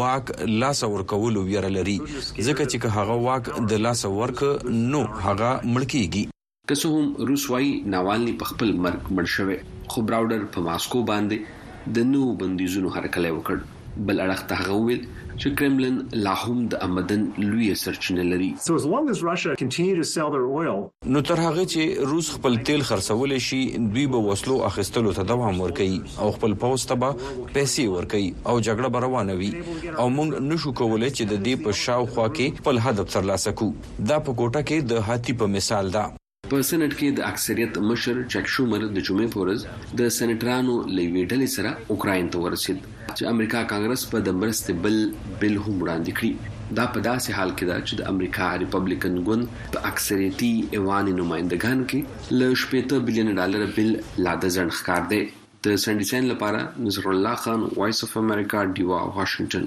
واک لاسه ورکولو ویره لري ځکه چې که هغه واک د لاسه ورکړ نو هغه مړ کیږي. که څه هم روس وايي ناوالني په خپل مرګ مړ شوی، خو براوډر په ماسکو باندې د نوو بندیزونو هرکلی وکړ. بل اړخ ته هغه وویل چې کرملن لا هم د امدن لویه سرچینه لري. So as long as Russia continue to sell their oil. نو تر هغه چې روس خپل تیل خرڅولی شي، دوی به وسلو اخیستلو ته دوام ورکوي او خپل پوځ ته به پیسې ورکوي او جګړه به روانه وي او موږ نشو کولی چې د دې په شاوخوا کې خپل هدف ترلاسه کړو. دا په کوټه کې د هاتي په مثال ده. په سېنېټ کې د اکثریت مشر چک شومر د جمعې په ورځ د سېنېټرانو له یوې ډلې سره اوکراین ته ورسېد چې امریکا کانګرس به د مرستې بل بل هم وړاندې کړي. دا په داسې حال کې ده چې د امریکا ریپبلیکن ګوند په اکثریتي ایوان نماینده ګان کې له شپېته بلیون ډالره بل لا د ځنډ ښکار دی. د سنډي ساین لپاره نذرالله خان وایس اف امریکا ډیوا واشنګټن.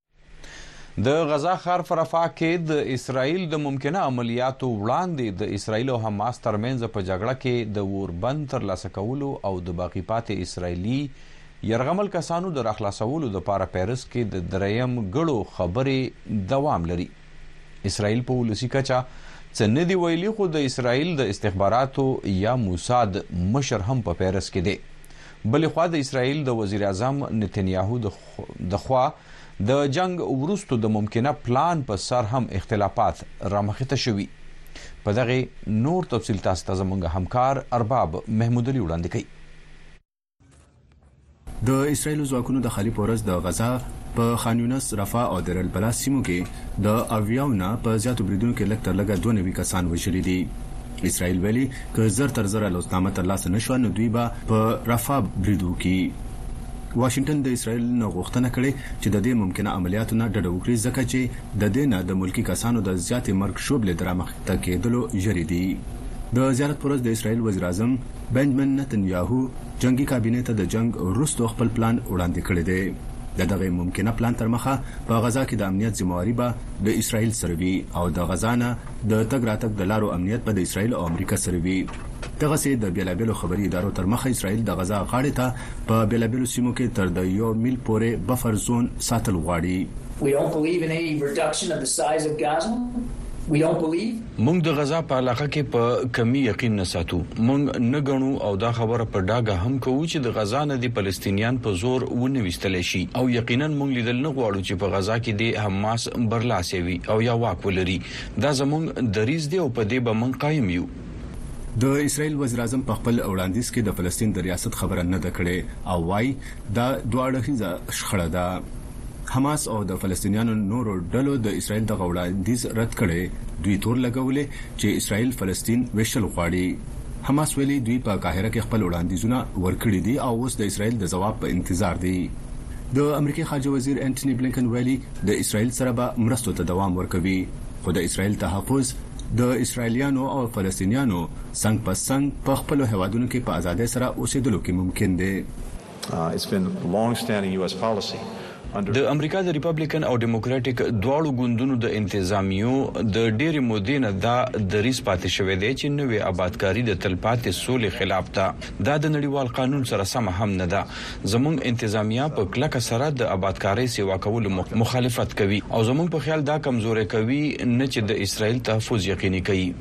د غزا ښار په رفاه کې د اسرائیل د ممکنه عملیاتو وړاندې د اسرائیل او حماس ترمنځ په جګړه کې د اوربند ترلاسه کولو او د باقي پاتې اسرائیلي یرغمل کسانو د راخلاصولو لپاره پیرس کې د دریم ګړو خبرې دوام لري. اسرائیل په ولسی کچه څه نه دی ویلی خو د اسرائیل د استخباراتو یا موساد مشر هم په پیرس کې دی. بلې خوا د اسرائیل د وزیراعظم نتنیاهو د خوا د جنګ وروسته د ممکنه پلان په سر هم اختلافات رامخې ته شوي. په دغې نور تفصیل تاسو ته زمونږ همکار ارباب محمودعلي وړاندې کوي. د اسرایل ځواکونو د خالي پورز د غزا په خان یونس، رفا او دیر البلا سیمو کې د اویاو نه په زیاتو بریدونو کې لږ تر لږه 92 کسان وژلي دي. اسرایل ویلي که زر تر زره لوظنامه ترلاسه نه شوه نو دوی به په رفا برید وکړي. واشنګټن د اسرایل نه غوښتنه کړې چې د دې ممکنه عملیاتو نه ډډه وکړي ځکه چې د دې نه د ملکي کسانو د زیاتې مرګ ژوبلې د رامخته کېدلو ژرې دي. د زیارت پر ورځ د اسرایل وزیراعظم بنجمن نتن یاهو جنګي کابینې ته د جنګ وروسته خپل پلان وړاندې کړی دی. د دغه ممکنه پلان تر مخه په غزا کې د امنیت ذمه واري به د اسراییل سره وي او د غزا نه د تګ راتګ د لارو امنیت به د اسراییل او امریکا سره وي. دغسې د بېلابېلو خبري ادارو تر مخه اسراییل د غزا غاړې ته په بېلابېلو سیمو کې تر د یو میل پورې بفر زون ساتل غواړي. موږ د غزا په علاقه کې په کمي یقین نه ساتو، موږ نه ګڼو او دا خبره په ډاګه هم کوو چې د غزا نه دې فلسطینیان په زور و نه ویستلی شي او یقینا موږ لیدل نه غواړو چې په غزا کې دې حماس برلاسی وي او یا واک ولري، دا زموږ دریځ دی او په دې به موږ قایم یو. د اسراییل وزیراعظم په خپل وړاندیز کې د فلسطین د ریاست خبره نه ده کړې او وايي، دا دوه اړخیزه شخړه ده. حماس او د فلسطینیانو نورو ډلو د اسراییل دغه وړاندیز رد کړی، دوی تور لګولی چې اسراییل فلسطین وېشل غواړي. حماس ویلي، دوی په قاهره کې خپل وړاندیزونه ورکړي دي او اوس د اسراییل د ځواب په انتظار دي. د امریکې خارجه وزیر انټني بلېنکن ویلي، د اسراییل سره به مرستو ته دوام ورکوي، خو د اسراییل تحفظ د اسراییلیانو او فلسطینیانو څنګ په څنګ په خپلو هېوادونو کې په ازادۍ سره اوسېدلو کې ممکن دی. د امریکا د ریپبلیکن او ډیموکراټیک دواړو ګوندونو د انتظامیو د ډېرې مودې نه دا دریځ پاتې شوی دی چې نوې ابادکاري د تلپاتې سولې خلاف ده. دا د نړیوال قانون سره سمه هم نه ده. زموږ انتظامیه په کلکه سره د ابادکارۍ سیوا کولو مخالفت کوي او زموږ په خیال دا کمزوری کوي نه چې د اسراییل تحفظ یقیني کوي.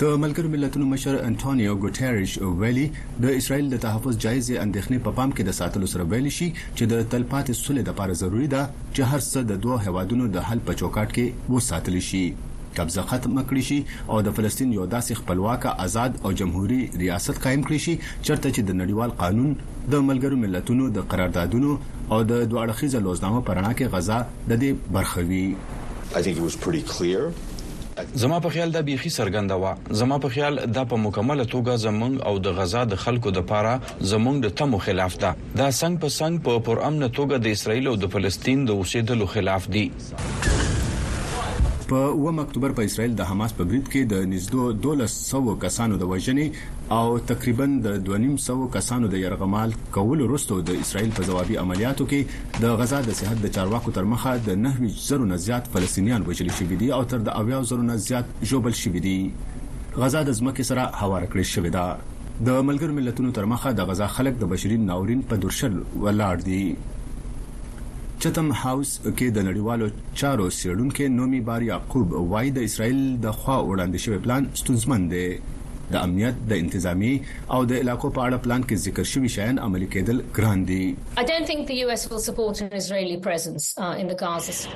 د ملګرو ملتونو مشر انټونیو ګوټیرش ویلي د اسرائیل د تحفظ جایزې اندېښنې په پام کې د ساتلو سره ویلي شي چې د تلپاتې سولې لپاره ضروري ده چې هر څه د دوه هېوادونو د حل په چوکاټ کې وساتل شي قبضه ختمه کړی شي او د فلسطین یو داسې خپلواک آزاد او جمهوري ریاست قایم کړی شي چرته چې د نړیوال قانون د ملګرو ملتونو د قراردادونو او د دوه اړخیزه لوزنامه په رڼا کې غزا د دې برخه وي I think it was pretty clear وکړي. زما په خیال دا بیخي څرګنده وه. زما په خیال دا په مکمله توګه زمونږ او د غزه د خلکو د پاره زمونږ د تمو خلاف ده. دا څنګ په څنګ په پر امنه توګه د اسراییل او د فلسطین د اوسیدلو خلاف دي. په اووم اکتوبر په اسراییل د حماس په برید کې د نږدو دولس سوو کسانو د وژنې او تقریبا د دوه نیم سوو کسانو د یرغمال کولو وروسته د اسراییل په ځوابي عملیاتو کې د غزه د صحت د چارواکو تر مخه د نهه ویشت زرو نه زیات فلسطینیان وژل شوي دي او تر د اویاو زرو نه زیات ژوبل شوي دي. غزه د ځمکې سره هواره کړې شوې ده. د ملګرو ملتونو تر مخه د غزه خلک د بشري ناورین په درشل ولاړ دي. چتم هاوس کې د نړیوالو چارو څېړونکی نومي بار یعقوب وايي د اسراییل د خوا وړاندې شوی پلان ستونزمن دی. د امنیت، د انتظامیې او د علاقو په اړه پلان کې ذکر شوي شیان عملي کېدل ګران دي.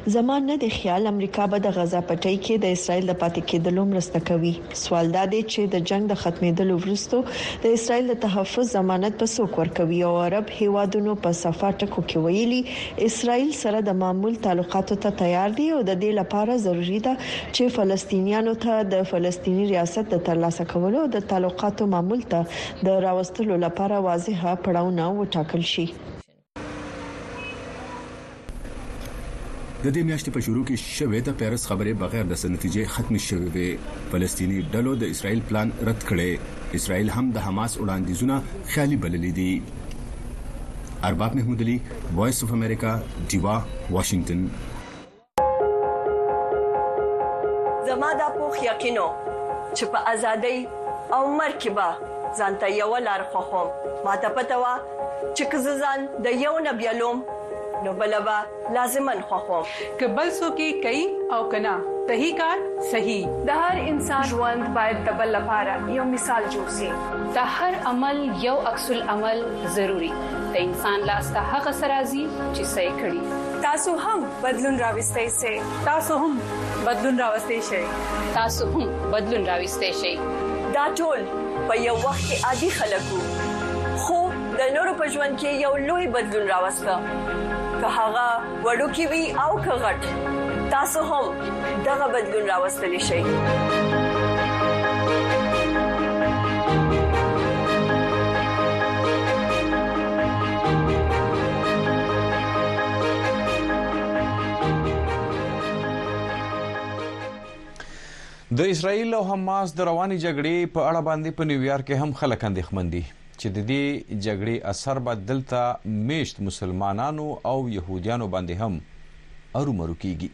زما نه دی خیال امریکا به د غزه پټی کې د اسرائیل د پاتې کیدلو مرسته کوي. سوال دا دی چې د جنګ د ختمیدلو وروسته د اسرائیل د تحفظ ضمانت به څوک ورکوي او عرب هیوادونو په صفا ټکو کې ویلي اسرائیل سره د معمول تعلقاتو ته تیار دی او د دې لپاره ضروري ده چې فلسطینیانو ته د فلسطیني ریاست د ترلاسه کولو او د تعلقاتو معمول ته د راوستلو لپاره واضح پړاونه وټاکل شي. د دې میاشتې په شروع کې شوې د پیرس خبرې بغیر د څه نتیجې ختمې شوې وې. فلسطیني ډلو د اسرائیل پلان رد کړی. اسرائیل هم د حماس وړاندیزونه خیالي بللي دي. ارباب محمودعلي، وایس اف امریکا، ډیوه، واشنګټن. زما دا پوخ یقینو چې په ازادۍ او مرګ کې به ځانته یو لار خوخم ما ته پته و چې که ځان د یو نبیلوم نو بلبا لازمن خوخم که بل سو کې کوي او کنا صحیح کار صحیح د هر انسان ژوند باید د بل لپاره یو مثال جوړ شي د هر عمل یو عکس العمل ضروری د انسان لاس ته هغه سرازي چې صحیح کړي تاسو هم بدلون راوستئ شئ تاسو هم بدلون راوستئ شئ تاسو هم بدلون راوستئ شئ دا ټول په یو وخت کې عادي خلک وو خو د نورو په ژوند کې یو لوی بدلون راوسته که هغه وړوکی وي او که غټ تاسو هم دغه بدلون راوستلی شي د اسرایل او حماس د رواني جګړې په اړه باندې په نیویارک کې هم خلک اندېښمن دي چې د دې جګړې اثر به دلته میشت مسلمانانو او يهوديانو باندې هم ارو مرو کیږي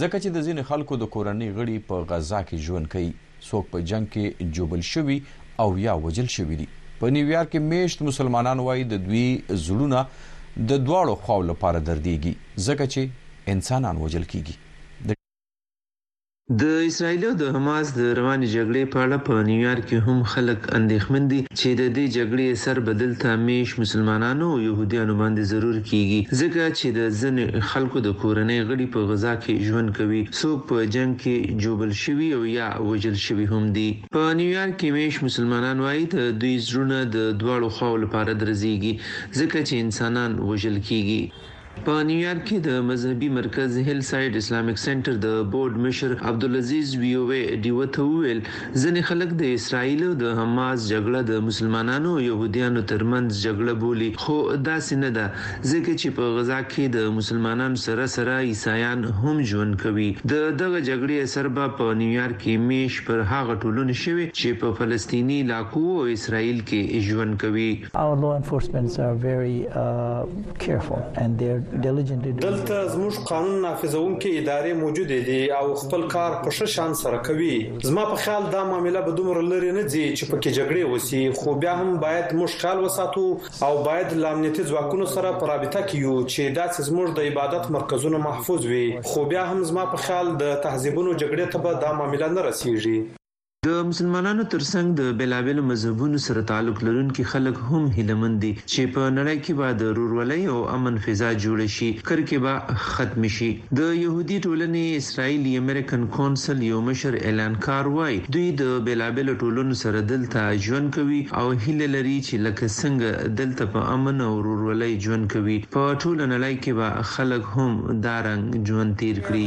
ځکه چې د ځینې خلکو د کورنۍ غړي په غزا کې ژوند کوي څوک په جنګ کې جوبل شوي او یا وجل شوي دي په نیویارک کې میشت مسلمانان وایي د دوی زړونه د دواړو خواو لپاره دردیږي ځکه چې انسانان وجل کیږي د اسراییل او د حماس د روانې جګړې په اړه په نیویارک کې هم خلک اندېښمن دي چې د دې جګړې اثر به دلته مېشت مسلمانانو او یهودیانو باندې ضرور کېږي، ځکه چې د ځنې خلکو د کورنۍ غړي په غزا کې ژوند کوي، څوک په جنګ کې ژوبل شوي او یا وژل شوي هم دي. په نیویارک کې مېشت مسلمانان وايي، د دوی زړونه د دواړو خواوو لپاره درزېږي، ځکه چې انسانان وژل کېږي. په نیویارک کې د مذهبي مرکز هیل سایډ اسلامیک سنټر د بورډ مشر عبدالعزیز ویوې ډیوه ته وویل، ځینې خلک د اسراییل او د حماس جګړه د مسلمانانو او یهودیانو ترمنځ جګړه بولي، خو داسې نه ده، ځکه چې په غزا کې د مسلمانانو سره سره عیسایان هم ژوند کوي. د دغه جګړې اثر به په نیویارک کې میشت پر هغه ټولنو شوی چې په فلسطیني علاقو او اسراییل کې ژوند کوي. دلته زموږ قانون نافذوونکې ادارې موجودې دي او خپل کار په ښه شان سره کوي. زما په خیال دا معامله به دومره لرې نه ځي چې پکې جګړې وشي، خو بیا هم باید موږ خیال وساتو او باید له امنیتي ځواکونو سره په رابطه کې یو چې داسې زموږ د عبادت مرکزونه محفوظ وي، خو بیا هم زما په خیال د تهذیبونو جګړې ته به دا معامله نه رسیږي. د مسلمانانو تر څنګ د بېلابېلو مذهبونو سره تعلق لرونکي خلک هم هیله من دي چې په نړۍ کې به د ورورولۍ او امن فضا جوړه شي، کرکې به ختمې شي. د یهودي ټولنې اسراییلي امریکن کونسل یو مشر ایلان کار وايي، دوی د بېلابېلو ټولنو سره دلته ژوند کوي او هیله لري چې لکه څنګه دلته په امن او ورورولۍ ژوند کوي، په ټوله نړۍ کې به خلک هم دا رنګ ژوند تېر کړي.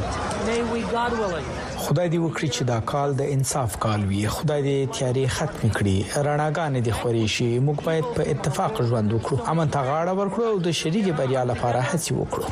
خدای دې وکړي چې دا کال د انصاف کال وي، خدای دې تیارې ختمې کړي، رڼاګانې دې خورې شي، موږ باید په اتفاق ژوند وکړو، امن ته غاړه ورکړو او د شریکې بریا لپاره هڅې وکړو.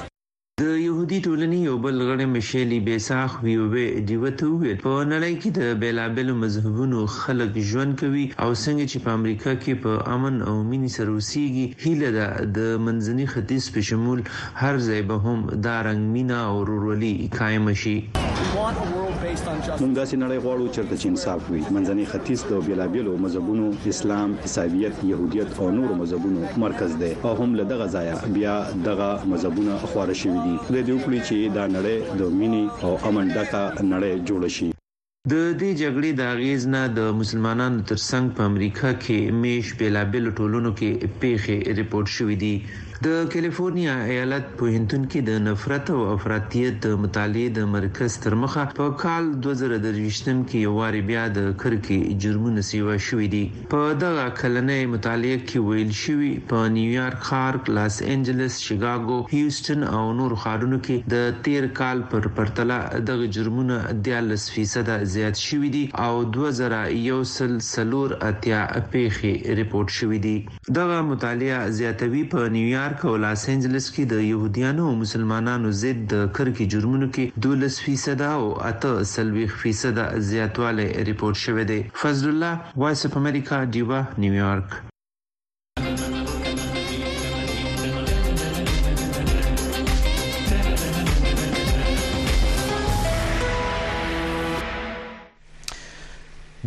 د یهودي ټولنې یو بل غړې مشیلي بیساخ ویووې ډیوه ته وویل، په نړۍ کې د بیلابیلو مذهبونو خلک ژوند کوي او څنګه چې په امریکا کې په امن او مینې سره اوسیږي، هیله ده د منځني ختیځ په شمول هر ځای به هم دا رنګ مینه او ورورولي قایمه شي. موږ داسې نړۍ غواړو چېرته چې انصاف وي. منځنی ختیځ د بېلابېلو مذهبونو، اسلام، عیسویت، یهودیت او نورو مذهبونو مرکز دی او هم له دغه ځایه بیا دغه مذهبونه خواره شوي دي. خدای دې وکړي چې دا نړۍ د مینې او امن ډکه نړۍ جوړه شي. د دې جګړې د اغېز نه د مسلمانانو تر څنګ په امریکا کې مېش بېلابېلو ټولنو کې پېښې رپورټ شوې دي. د کلیفورنیا ایالت پوهنتون کې د نفرت او افراطیت د مطالعې د مرکز تر مخه په کال دوه زره درویشت کې یو وارې بیا د کرکې جرمونه سېوا شوي دي. په دغه کلنۍ مطالعه کې ویل شوي، په نیویارک ښار، لاس انجلس، شیګاګو، هیوسټن او نورو ښارونو کې د تېر کال پر پرتله دغه جرمونه دیارلس فیصده زیات شوي دي او دوه زره یو سل څلور اتیا پېښې رپوټ شوي دي. دغه مطالعه زیاتوي، په نیویارک او لاس انجلس کې د یهودیانو او مسلمانانو ضد د کرکې جرمونو کې دوولس فیصده او اته څلوېښت فیصده زیاتوالی رپوټ شوی دی. فضل الله. وایس اف امریکا دیوه نیویارک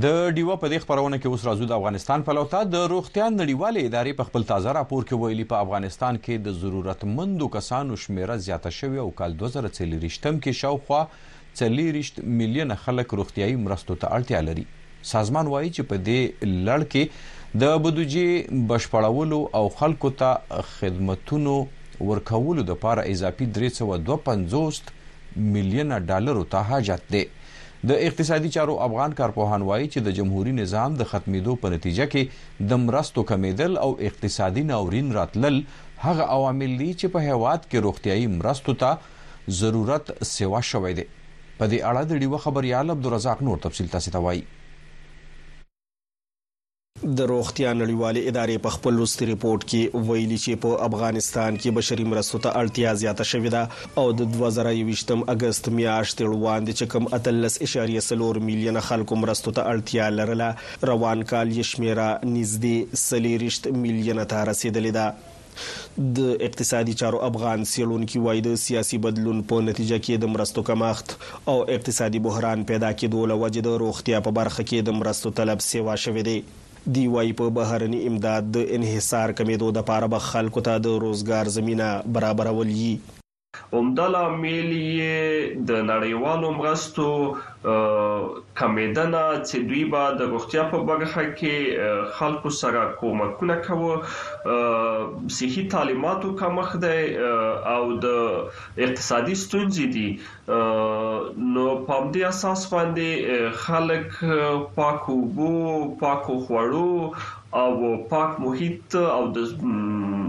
د ډیوه په دې خبرونه کې اوس راځو د افغانستان په لوته د روغتیا نړیوالې ادارې په خپل تازه راپور کې ویلي په افغانستان کې د ضرورتمندو کسانو شمیره زیاته شوې او کال 2023 کې شاوخوا څلېرویشت میلیونه خلک روغتیايي مرستو ته اړتیا لري. سازمان وايي چې په دې لړ کې د بودجې بشپړولو او خلکو ته خدمتونو ورکولو لپاره اضافي درې سوه دوه پنځوس میلیونه ډالرو ته حاجت دی. د اقتصادي چارو افغان کارپوهان وايي چې د جمهوري نظام د ختمېدو په نتیجه کې د مرستو کمېدل او اقتصادي ناورین راتلل هغه عوامل دي چې په هېواد کې روغتیايي مرستو ته ضرورت سیوا شوی دی. په دې اړه د ډیوه خبریال عبدالرزاق نور تفصیل تاسې ته وایي. د روغتیا نړیوالې ادارې په خپل وروستي رپوټ کې ویلي چې په افغانستان کې بشري مرستو ته اړتیا زیاته شوې ده او د دوه زره یوویشتم اګست میاشتې وړواندې چې کوم اتلس اعشاریه څلور میلیونه خلکو مرستو ته اړتیا لرله روان کال یې شمیره نږدې څلیریشت میلیونه ته رسیدلې ده. د اقتصادي چارو افغان څېړونکي وايي، د سیاسي بدلون په نتیجه کې د مرستو کمښت او اقتصادي بحران پیدا کېدو له وجې د روغتیا په برخه کې د مرستو طلب سېوا شوی دی. دی وايي، په بهرني امداد د انحصار کمېدو دپاره به خلکو ته د روزګار زمینه برابرول يي. همدا لامل یې د نړیوالو مرستو کمېدنه چې دوی به د روغتیا په برخه کې خلکو سره کومکونه کوو، صحي تعلیماتو کمښت دی او د اقتصادي ستونزې دي نو په همدې اساس باندې خلک پاکو اوبو، پاکو خوړو او پاک محیط او د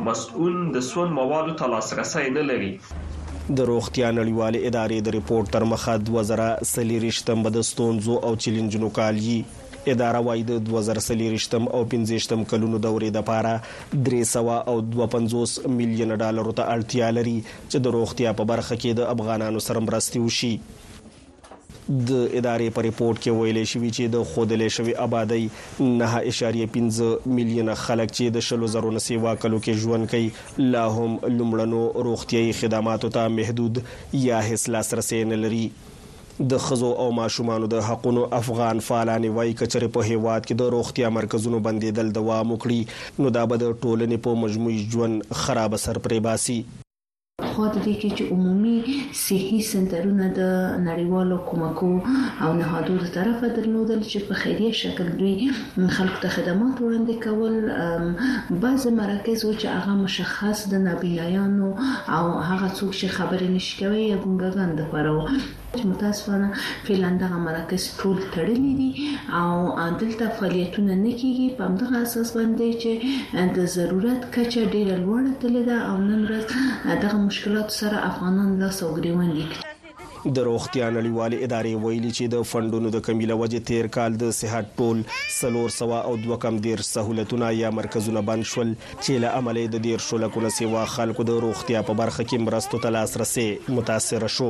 مصئون د سون موادو ته لاسرسی نه لري. د روغتیا نړیوالې ادارې د رپورټ تر مخه دوه زره څلېرشتم به د ستونزو او چلینجونو کال یي. اداره وایي د دوه زره څلېرشتم او پنځېشتم کلونو دورې دپاره درې سوه او دوه پنځوس میلیونه ډالرو ته اړتیا لري چې د روغتیا په برخه کې د افغانانو سره مرستې وشي. د ادارې په رپوټ کې ویل شوي چې د ښودل شوې ابادۍ نهه اعشاریه پنځه میلیونه خلک چې د شلو زرو نه سیوا کلو کې ژوند کوي لا هم لومړنو روغتیايي خدماتو ته محدود یا هیڅ لاسرسی نه لري. د ښځو او ماشومانو د حقونو افغان فعالانې وايي که چېرې په هېواد کې د روغتیا مرکزونو بندېدل دوام وکړي نو دا به د ټولنې په مجموعي ژوند خراب اثر پرېباسي. خو د دې کې چې عمومي صحي سنټرونه د نړیوالو کومکو او نهادو تر طرفه درلودل چې په خیریه شکل دوی خلکو ته خدمات وړاندې کول بعض مراکز و چې هغه مشخص د نابینایانو او هغه څوک چې خبرې نشي کوي یا ګونګګان د پاره چې متاسفانه فعلا دغه مراکز ټول تړلي دي او دلته فعالیتونه نه کیږي په همدغه اساس باندې چې د ضرورت کچه ډیره لوړه تللې ده او نن ورځ دغه مشکلات سره افغانان لاس او ګریوان دي د روغتیا نړیوالې ادارې ویلي چې د فنډونو د کمي له وجې تېر کال د صحت ټول څلور سوه او دوه کم دېرش سهولتونه یا مرکزونه بند شول چې له امله یې د دېرشو لکو نه سېوا خلکو د روغتیا په برخه کې مرستو ته لاسرسی متاثر شو.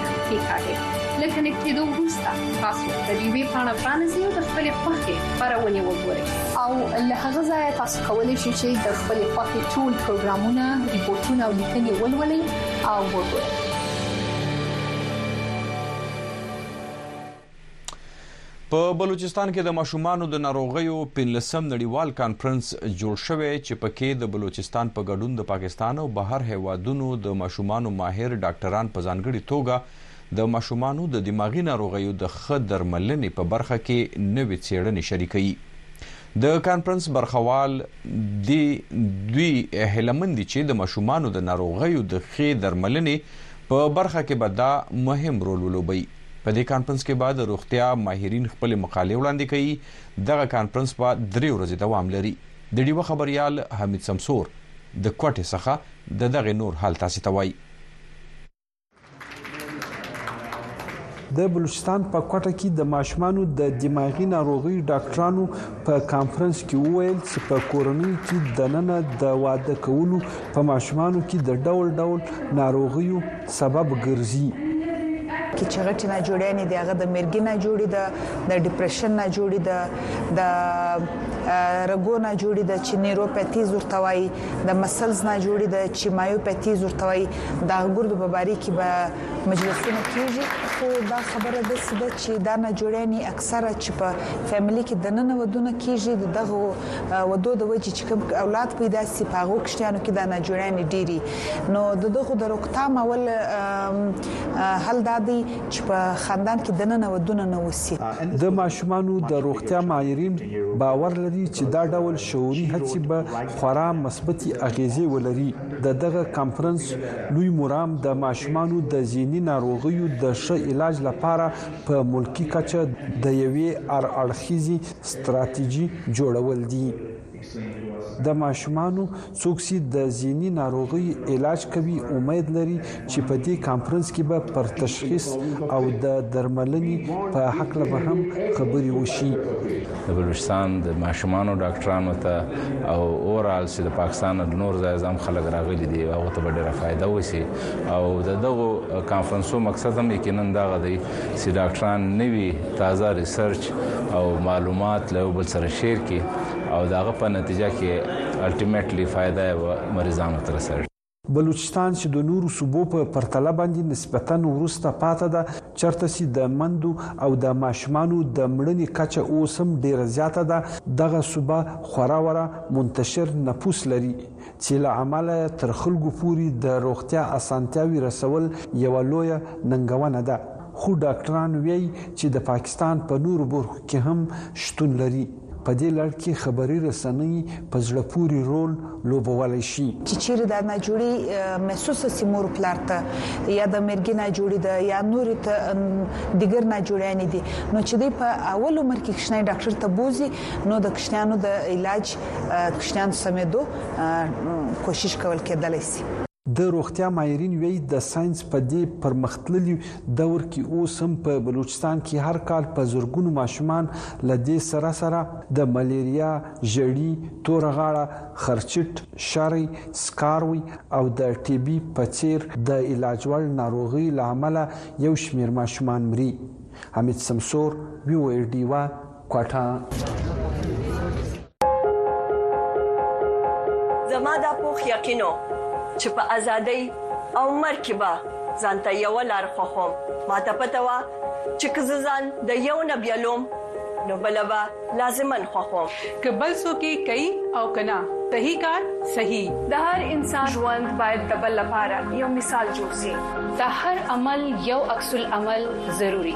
کیکاټه له کنیکټېدو وروسته تاسو د دې وی پاڼه پرانیزئ او د خپل خوښې خبرونه وګورئ او له هغه ځایه تاسو کولی شئ چې د خپل خوښې ټول پروګرامونه ریپورتونه او لیکنې ولولئ او وګورئ په بلوچستان کې د ماشومانو د ناروغیو پنځلسم نړیوال کانفرنس جوړ شوی چې پکې د بلوچستان په ګډون د پاکستان او بهر هیوادونو د ماشومانو ماهر ډاکټران په ځانګړي توګه د ماشومانو د دماغي ناروغیو د ښه درملنې په برخه کې نوې څېړنې شریکوي د کانفرنس برخوال دی دوی هلمن دي چې د ماشومانو د ناروغیو د ښې درملنې په برخه کې به دا مهم رول ولوبوي په دې کانفرنس کې به د روغتیا ماهرین خپلې مقالې وړاندې کوي. دغه کانفرنس به درې ورځې دوام لري. د ډیوه خبریال حمید سمسور د کوټې څخه د دغې نور حال تاسې ته وايي. د بلوچستان په کوټه کې د ماشومانو د دماغي ناروغیو ډاکټرانو په کانفرنس کې وویل چې په کورنیو کې دننه د واده کولو په ماشومانو کې د ډول ډول ناروغیو سبب ګرځي. کې چې غټي نه جوړې نه دی هغه د مرګي نه جوړي ده د ډیپریشن نه جوړي ده د رګو نه جوړي ده چې نیروپاتي زورته وای د مسلز نه جوړي ده چې مایوپاتي زورته وای د ګردو په باره کې به مجلسونه کیږي خو دا خبره ده چې دا نه جوړې نه سره چې په فیملی کې دننه ودونه کیږي د دغه ودو د وجې چې کوم اولاد پیدا سي په هغه کښتیانو کې د ناجوړیان ډيري نو د دغه د روکتام اول حل دادی چې په خاندان کې دننه ودونه نه وسی د ماشومانو د روغتیا ماهرین باور لري چې دا ډول شعوري هڅې به خورا مثبتي اغیزې ولري د دغه کانفرنس لوی مرام د ماشومانو د ذهني ناروغیو د ښه علاج لپاره په ملکي کچه د یوې هر اړخیزې ستراتیژي جوړول دي. د ماشومانو څوک چې د ذهني ناروغیو علاج کوي امید لري چې په دې کانفرنس کې به پر تشخیص او د درملنې په هکله به هم خبرې وشي. د بلوچستان د ماشومانو ډاکټرانو ته او اورال چې د پاکستان د نور ځای ځم خلک راغلي دي هغه ته به ډیره فائدہ وسی. او د دغو کانفرنسو مقصد هم یقینا دغه دی چې ډاکټران نوي تازه ریسرچ او معلومات له بل سره شیر کړي او دغه په نتیجه کې الټیمیټلی فائدہ مریضانو ته رسیږي بلوچستان چې د نورو صوبو په پرتله باندې نسبتا وروسته پاته ده چرته چې د مندو او د ماشومانو د مړنې کچه اوس هم ډیره زیاته ده دغه صوبه خورا ورا منتشر نفوس لري چې له امله یې تر خلکو پورې د روغتیا اسانتیاوې رسول یوه لویه ننګونه ده، خو ډاکټران وایي چې د پاکستان په نورو برخو کې هم شتون لري، په دې لړ کې خبري رسنۍ په زړه پورې رول لوبولی شي. چې چېرې دا ناجوړي محسوسه شي مور پلار ته یا د مرګي ناجوړي ده یا نورې ته دیګر ناجوړیانې دي، نو چې دی په اول عمر کې کښنی ډاکټر ته بوځي نو د کشنیانو د علاج کشنیان سمېدو کوشش کول کېدلی شي. د روغتیا ماهرین وایي د ساینس په دې پرمختللي دور کې اوس هم په بلوچستان کې هر کال په زرګونو ماشومان له دې سره سره د ملیریا، ژړي، توره غاړه، خرچټ، شری، سکاروی او د ټي بي په څېر د علاج وړ ناروغیو له امله یو شمېر ماشومان مري. حمید سمسور، وي او ای ډیوه، کوټه زما دا پوخ یقینو چې په ازادۍ او مرګ کې به ځانته یو لار خوخم ما ته پته و چې که ځان د یو نبیلوم نو بلبا لازمن خوخم که بل سو کې کوي او کنا صحیح کار صحیح د هر انسان ژوند باید د بل لپاره یو مثال جوړ شي د هر عمل یو عکس العمل ضروری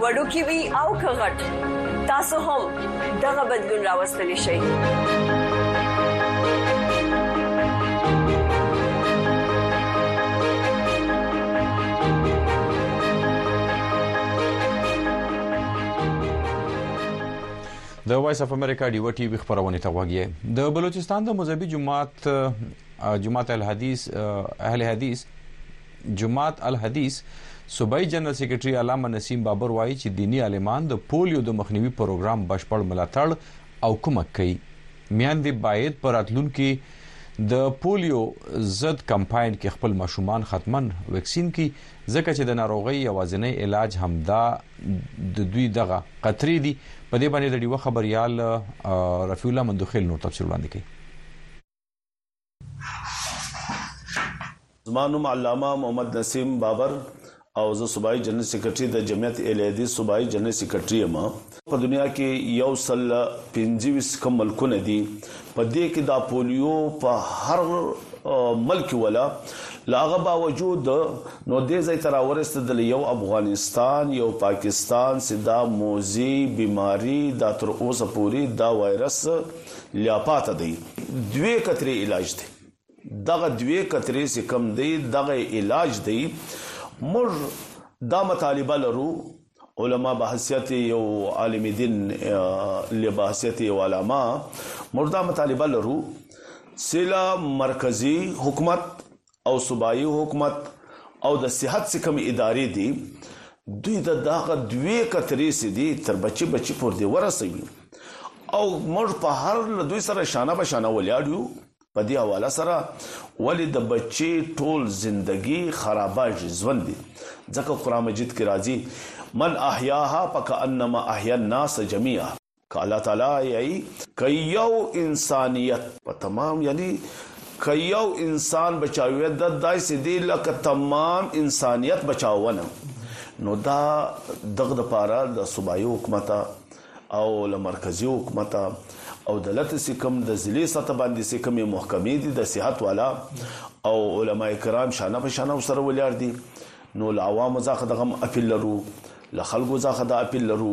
وړوکی وي او که غټ تاسو هم دغه بدلون راوستلی شئ د وایس اف امریکا ډیو ټي وی خبرونه ته وګورئ د بلوچستان د مذهبي جماعت جماعت الحدیث اهل حدیث جماعت الحدیث صوبايي جنرل سیکرټري علامه نسیم بابر وايي چې دیني عالمان د پولیو د مخنیوي پروګرام بشپړ ملاتړ او کمک کوي. میندې باید په راتلونکي د پولیو ضد کمپاین کې خپل ماشومان حتما واکسین کړي ځکه چې د ناروغۍ یوازینی علاج همدا د دوی دغه قطرې دي. په دې باندې د ډیوه خبریال رفیع الله مندوخیل نور تفصیل وړاندې کوي. زما نوم علامه محمد نسیم بابر او زه صوبایي جنرال سیکرټري د جمعیت الیدي صوبایي جنرال سیکرټري یم په دنیا کې یو سل 25 کم ملکونه دي په دې کې دا پولیو په هر ملک ولا لاغه باوجود نو دې ځای تر اورست د یو افغانستان یو پاکستان سدا موزي بيماري دا تر اوسه پوري دا وایرس لا پاته دی دوې کترې علاج دی دغه دوې کترې چې کم دی دغه علاج دی موږ دا مطالبه لرو علما بحثیت یو عالم دین لبحثیت یو علما موږ دا مطالبه لرو سلا مرکزی حکومت او صوبايي حکومت او د صحت چې کوم ادارې دي دوی د دغه دوی کترې سي دي تر بچي بچي پور دی ورسوي او موږ په هر له دوی سره شانه به شانه ولاړ یو په دې حواله سره ولې د بچي ټول زندگی خراباږي ژوند دي ځکه قران مجید کې راځي من احیاها پک انما احیا الناس جميعا که الله تعالی یی که یو انسانیت. په تمام یعنی که یو انسان بچاوی ده داسی دی لکه تمام انسانیت بچاونه نو دا دغه دپاره د صوبایی حکومته او له مرکزی حکومته او دلته سی کوم د ضلعی سطح باندی سی کومی محکمی دی د صحت والا او علماء کرام شانه په شانه ورسره ولیار دی نو له عوامو ځاخه دغم اپیل لرو له خلکو ځاخه دا اپیل لرو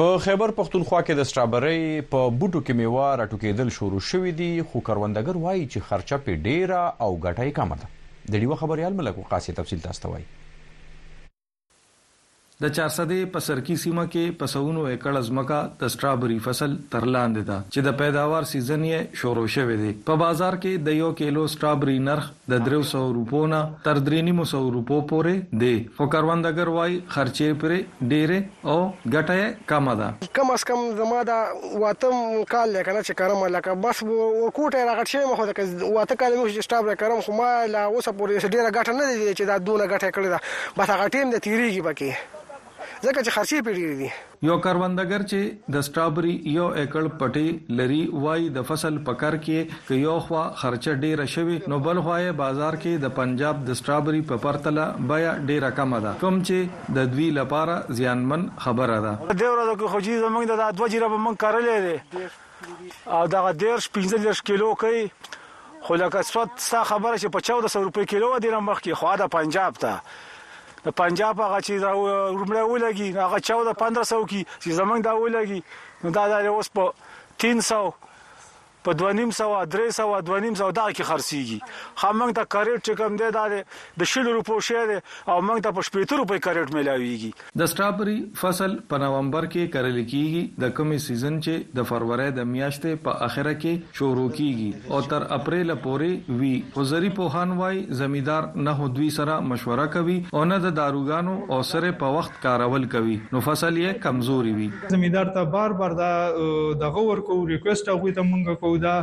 په خیبر پښتونخوا کې د سټرابرۍ په بوټو کې میوه راټوکېدل شروع شوې دي خو کروندګر وایي چې خرچه پې ډیره او ګټه یې کمه ده د ډیوه خبریال ملک وقاصي تفصیل تاسو ته وایي د چارسدې په سرکي سیمه کې په سوونو ایکړه ځمکه د سټرابري فصل تر لاندې ده چې د پیداوار سیزن یې شروع شوی دی. په بازار کې د یو کیلو سټرابري نرخ د دريو سوو روپو نه تر درې نيمو سوو روپو پورې دې خو کروندګر وايي خرچې پرې ډېرې او ګټه يې کمه ده. کم از کم زما دا واتم کال دی کنه چې کرم لکه بس ورکوټی راغټ شوی یم خو لکه واته کاله مې وشو چې سټاپ دی کرم خو ما لا اوسه پورې داسې ډېره ګټه نه ده ليدلې چې دا دونه ګټه يې کړې ده بس هغه ټيم دی تېرېږي پکې. ځکه چې خرچې پرې ډېرې دي. یو کروندګر چې د سټرابري یو ایکړ پټی لري، وايي د فصل په کر کې که یو خوا خرچه ډېره شوې، نو بل خوا یې بازار کې د پنجاب د سټرابري په پرتله بیه ډېره کمه ده، کوم چې د دوی لپاره زیانمن خبره ده. په دې ورځو کې خو جي زموږ د دا دوه جریبه موږ کرلی دی، او دغه دېرش پنځه دېرش کیلو کوي خو لکه څوت ستا خبره چې په چوده سو روپۍ کیلو وه دینه مخکې خو دا پنجاب ته د پنجاب هغه چې دا رومړی ولګي هغه چوده پندره سو کی چې زمونږ دا ولګي نو دا دا اوس په تین سو په دوه نیم سوه درې سوه دوه نیم سوه دغه کې خرڅېږي خو موږ ته کریټ چې کوم دی دا دی د شلو روپو شی دی او موږ ته په شپېته روپۍ کرېټ مېلاوېږي. د سټرابري فصل په نومبر کې کرل کېږي، د کومې سیزن چې د فرورۍ د میاشتې په اخره کې شورو کېږي او تر اپرېله پورې وي، خو زري پوهان وايي زمیدار نه دوی سره مشوره کوي او نه د داروګانو او سرې په وخت کارول کوي نو فصل یې کمزوري وي. زمیدار ته بار بار دا دغه ورکوو، ریکویسټ هغوی ته موږ کوو دا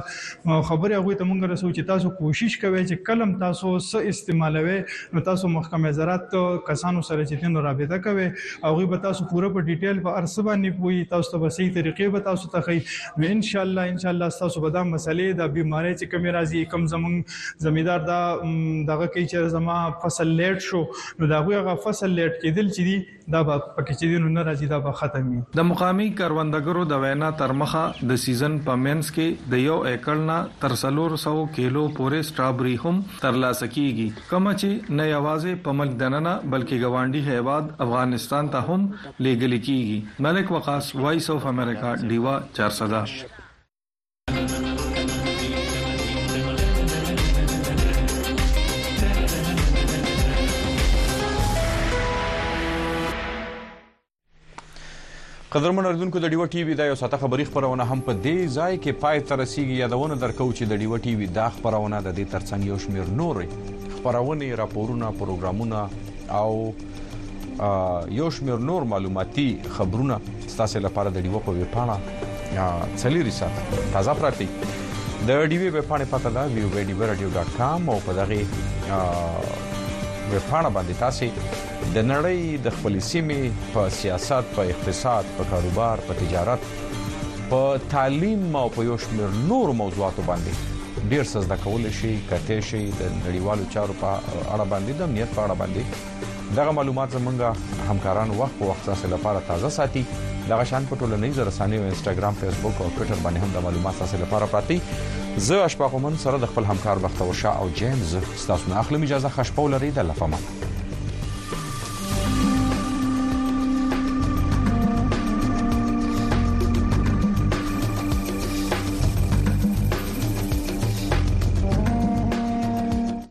خبرې هغوی ته مونږ رسو چې تاسو کوشش کوئ چې کلم تاسو څه استعمالوي نو تاسو محکمه زراعت کسانو سره چې تاسو رابطه کوئ هغوی به تاسو پوره په ډیټیل په ارسه باندې پوي تاسو ته به صحیح طریقې به تاسو ته خي نو ان شاء الله ان شاء الله تاسو به دا مسلې د بیماری چې کوم راځي کم زمون زمیدار دا دغه کې چې زما فصل لیټ شو نو دا هغه فصل لیټ کېدل چې دا به پکې چې دینو نه راځي دا به ختم وي. د مقامي کروندګرو د وینا ترمخه د سیزن په منځ کې د یو ایکړ نه تر څلور سوو کیلو پورې سټرابري هم ترلاسه کیږي کومه چې نه یوازې په ملک دننه بلکې ګاونډي هیواد افغانستان ته هم لیږلې کیږي. ملک وقاص، وایس اف امریکا، ډیوه، چارسده. قدرمن اردوونکو د ډیو ټي وي د یو ساته خبری خبرونه هم په دې ځای کې پای ته رسیدي یادونه درکو چې د ډیو ټي وي دا خبرونه د دې ترڅنګ یو شمیر نورې خبرونه راپورونه پروګرامونه او یو شمېر نور معلوماتي خبرونه ستاسو لپاره د ډیوه په ویبپاڼه چلیری ساته تازه پراتی د ډیوه ویبپاڼه پته ده www.radio.com او په دغه ویبپاڼه باندې تاسو د نړۍ د خپل سیمې په سیاست په اقتصاد په کاروبار په تجارت په تعلیم او په یو شمېر نور موضوعاتو باندې ډیر څه زده کول شي کته شي د نړیوالو چارو په اړه باندې د امنیت په اړه باندې دغه معلومات زمونږ همکاران وخت په وخت تاسو لپاره تازه ساتي دغه شان په ټولنیزو رسنیو انستګرام فیسبوک او ټوئیټر باندې هم د معلومات تاسو لپاره پراتی زه اشفاق ومن سره د خپل همکار بختور شاه او جیمز تاسو نه اخلم اجازه خښپو لري د لفامه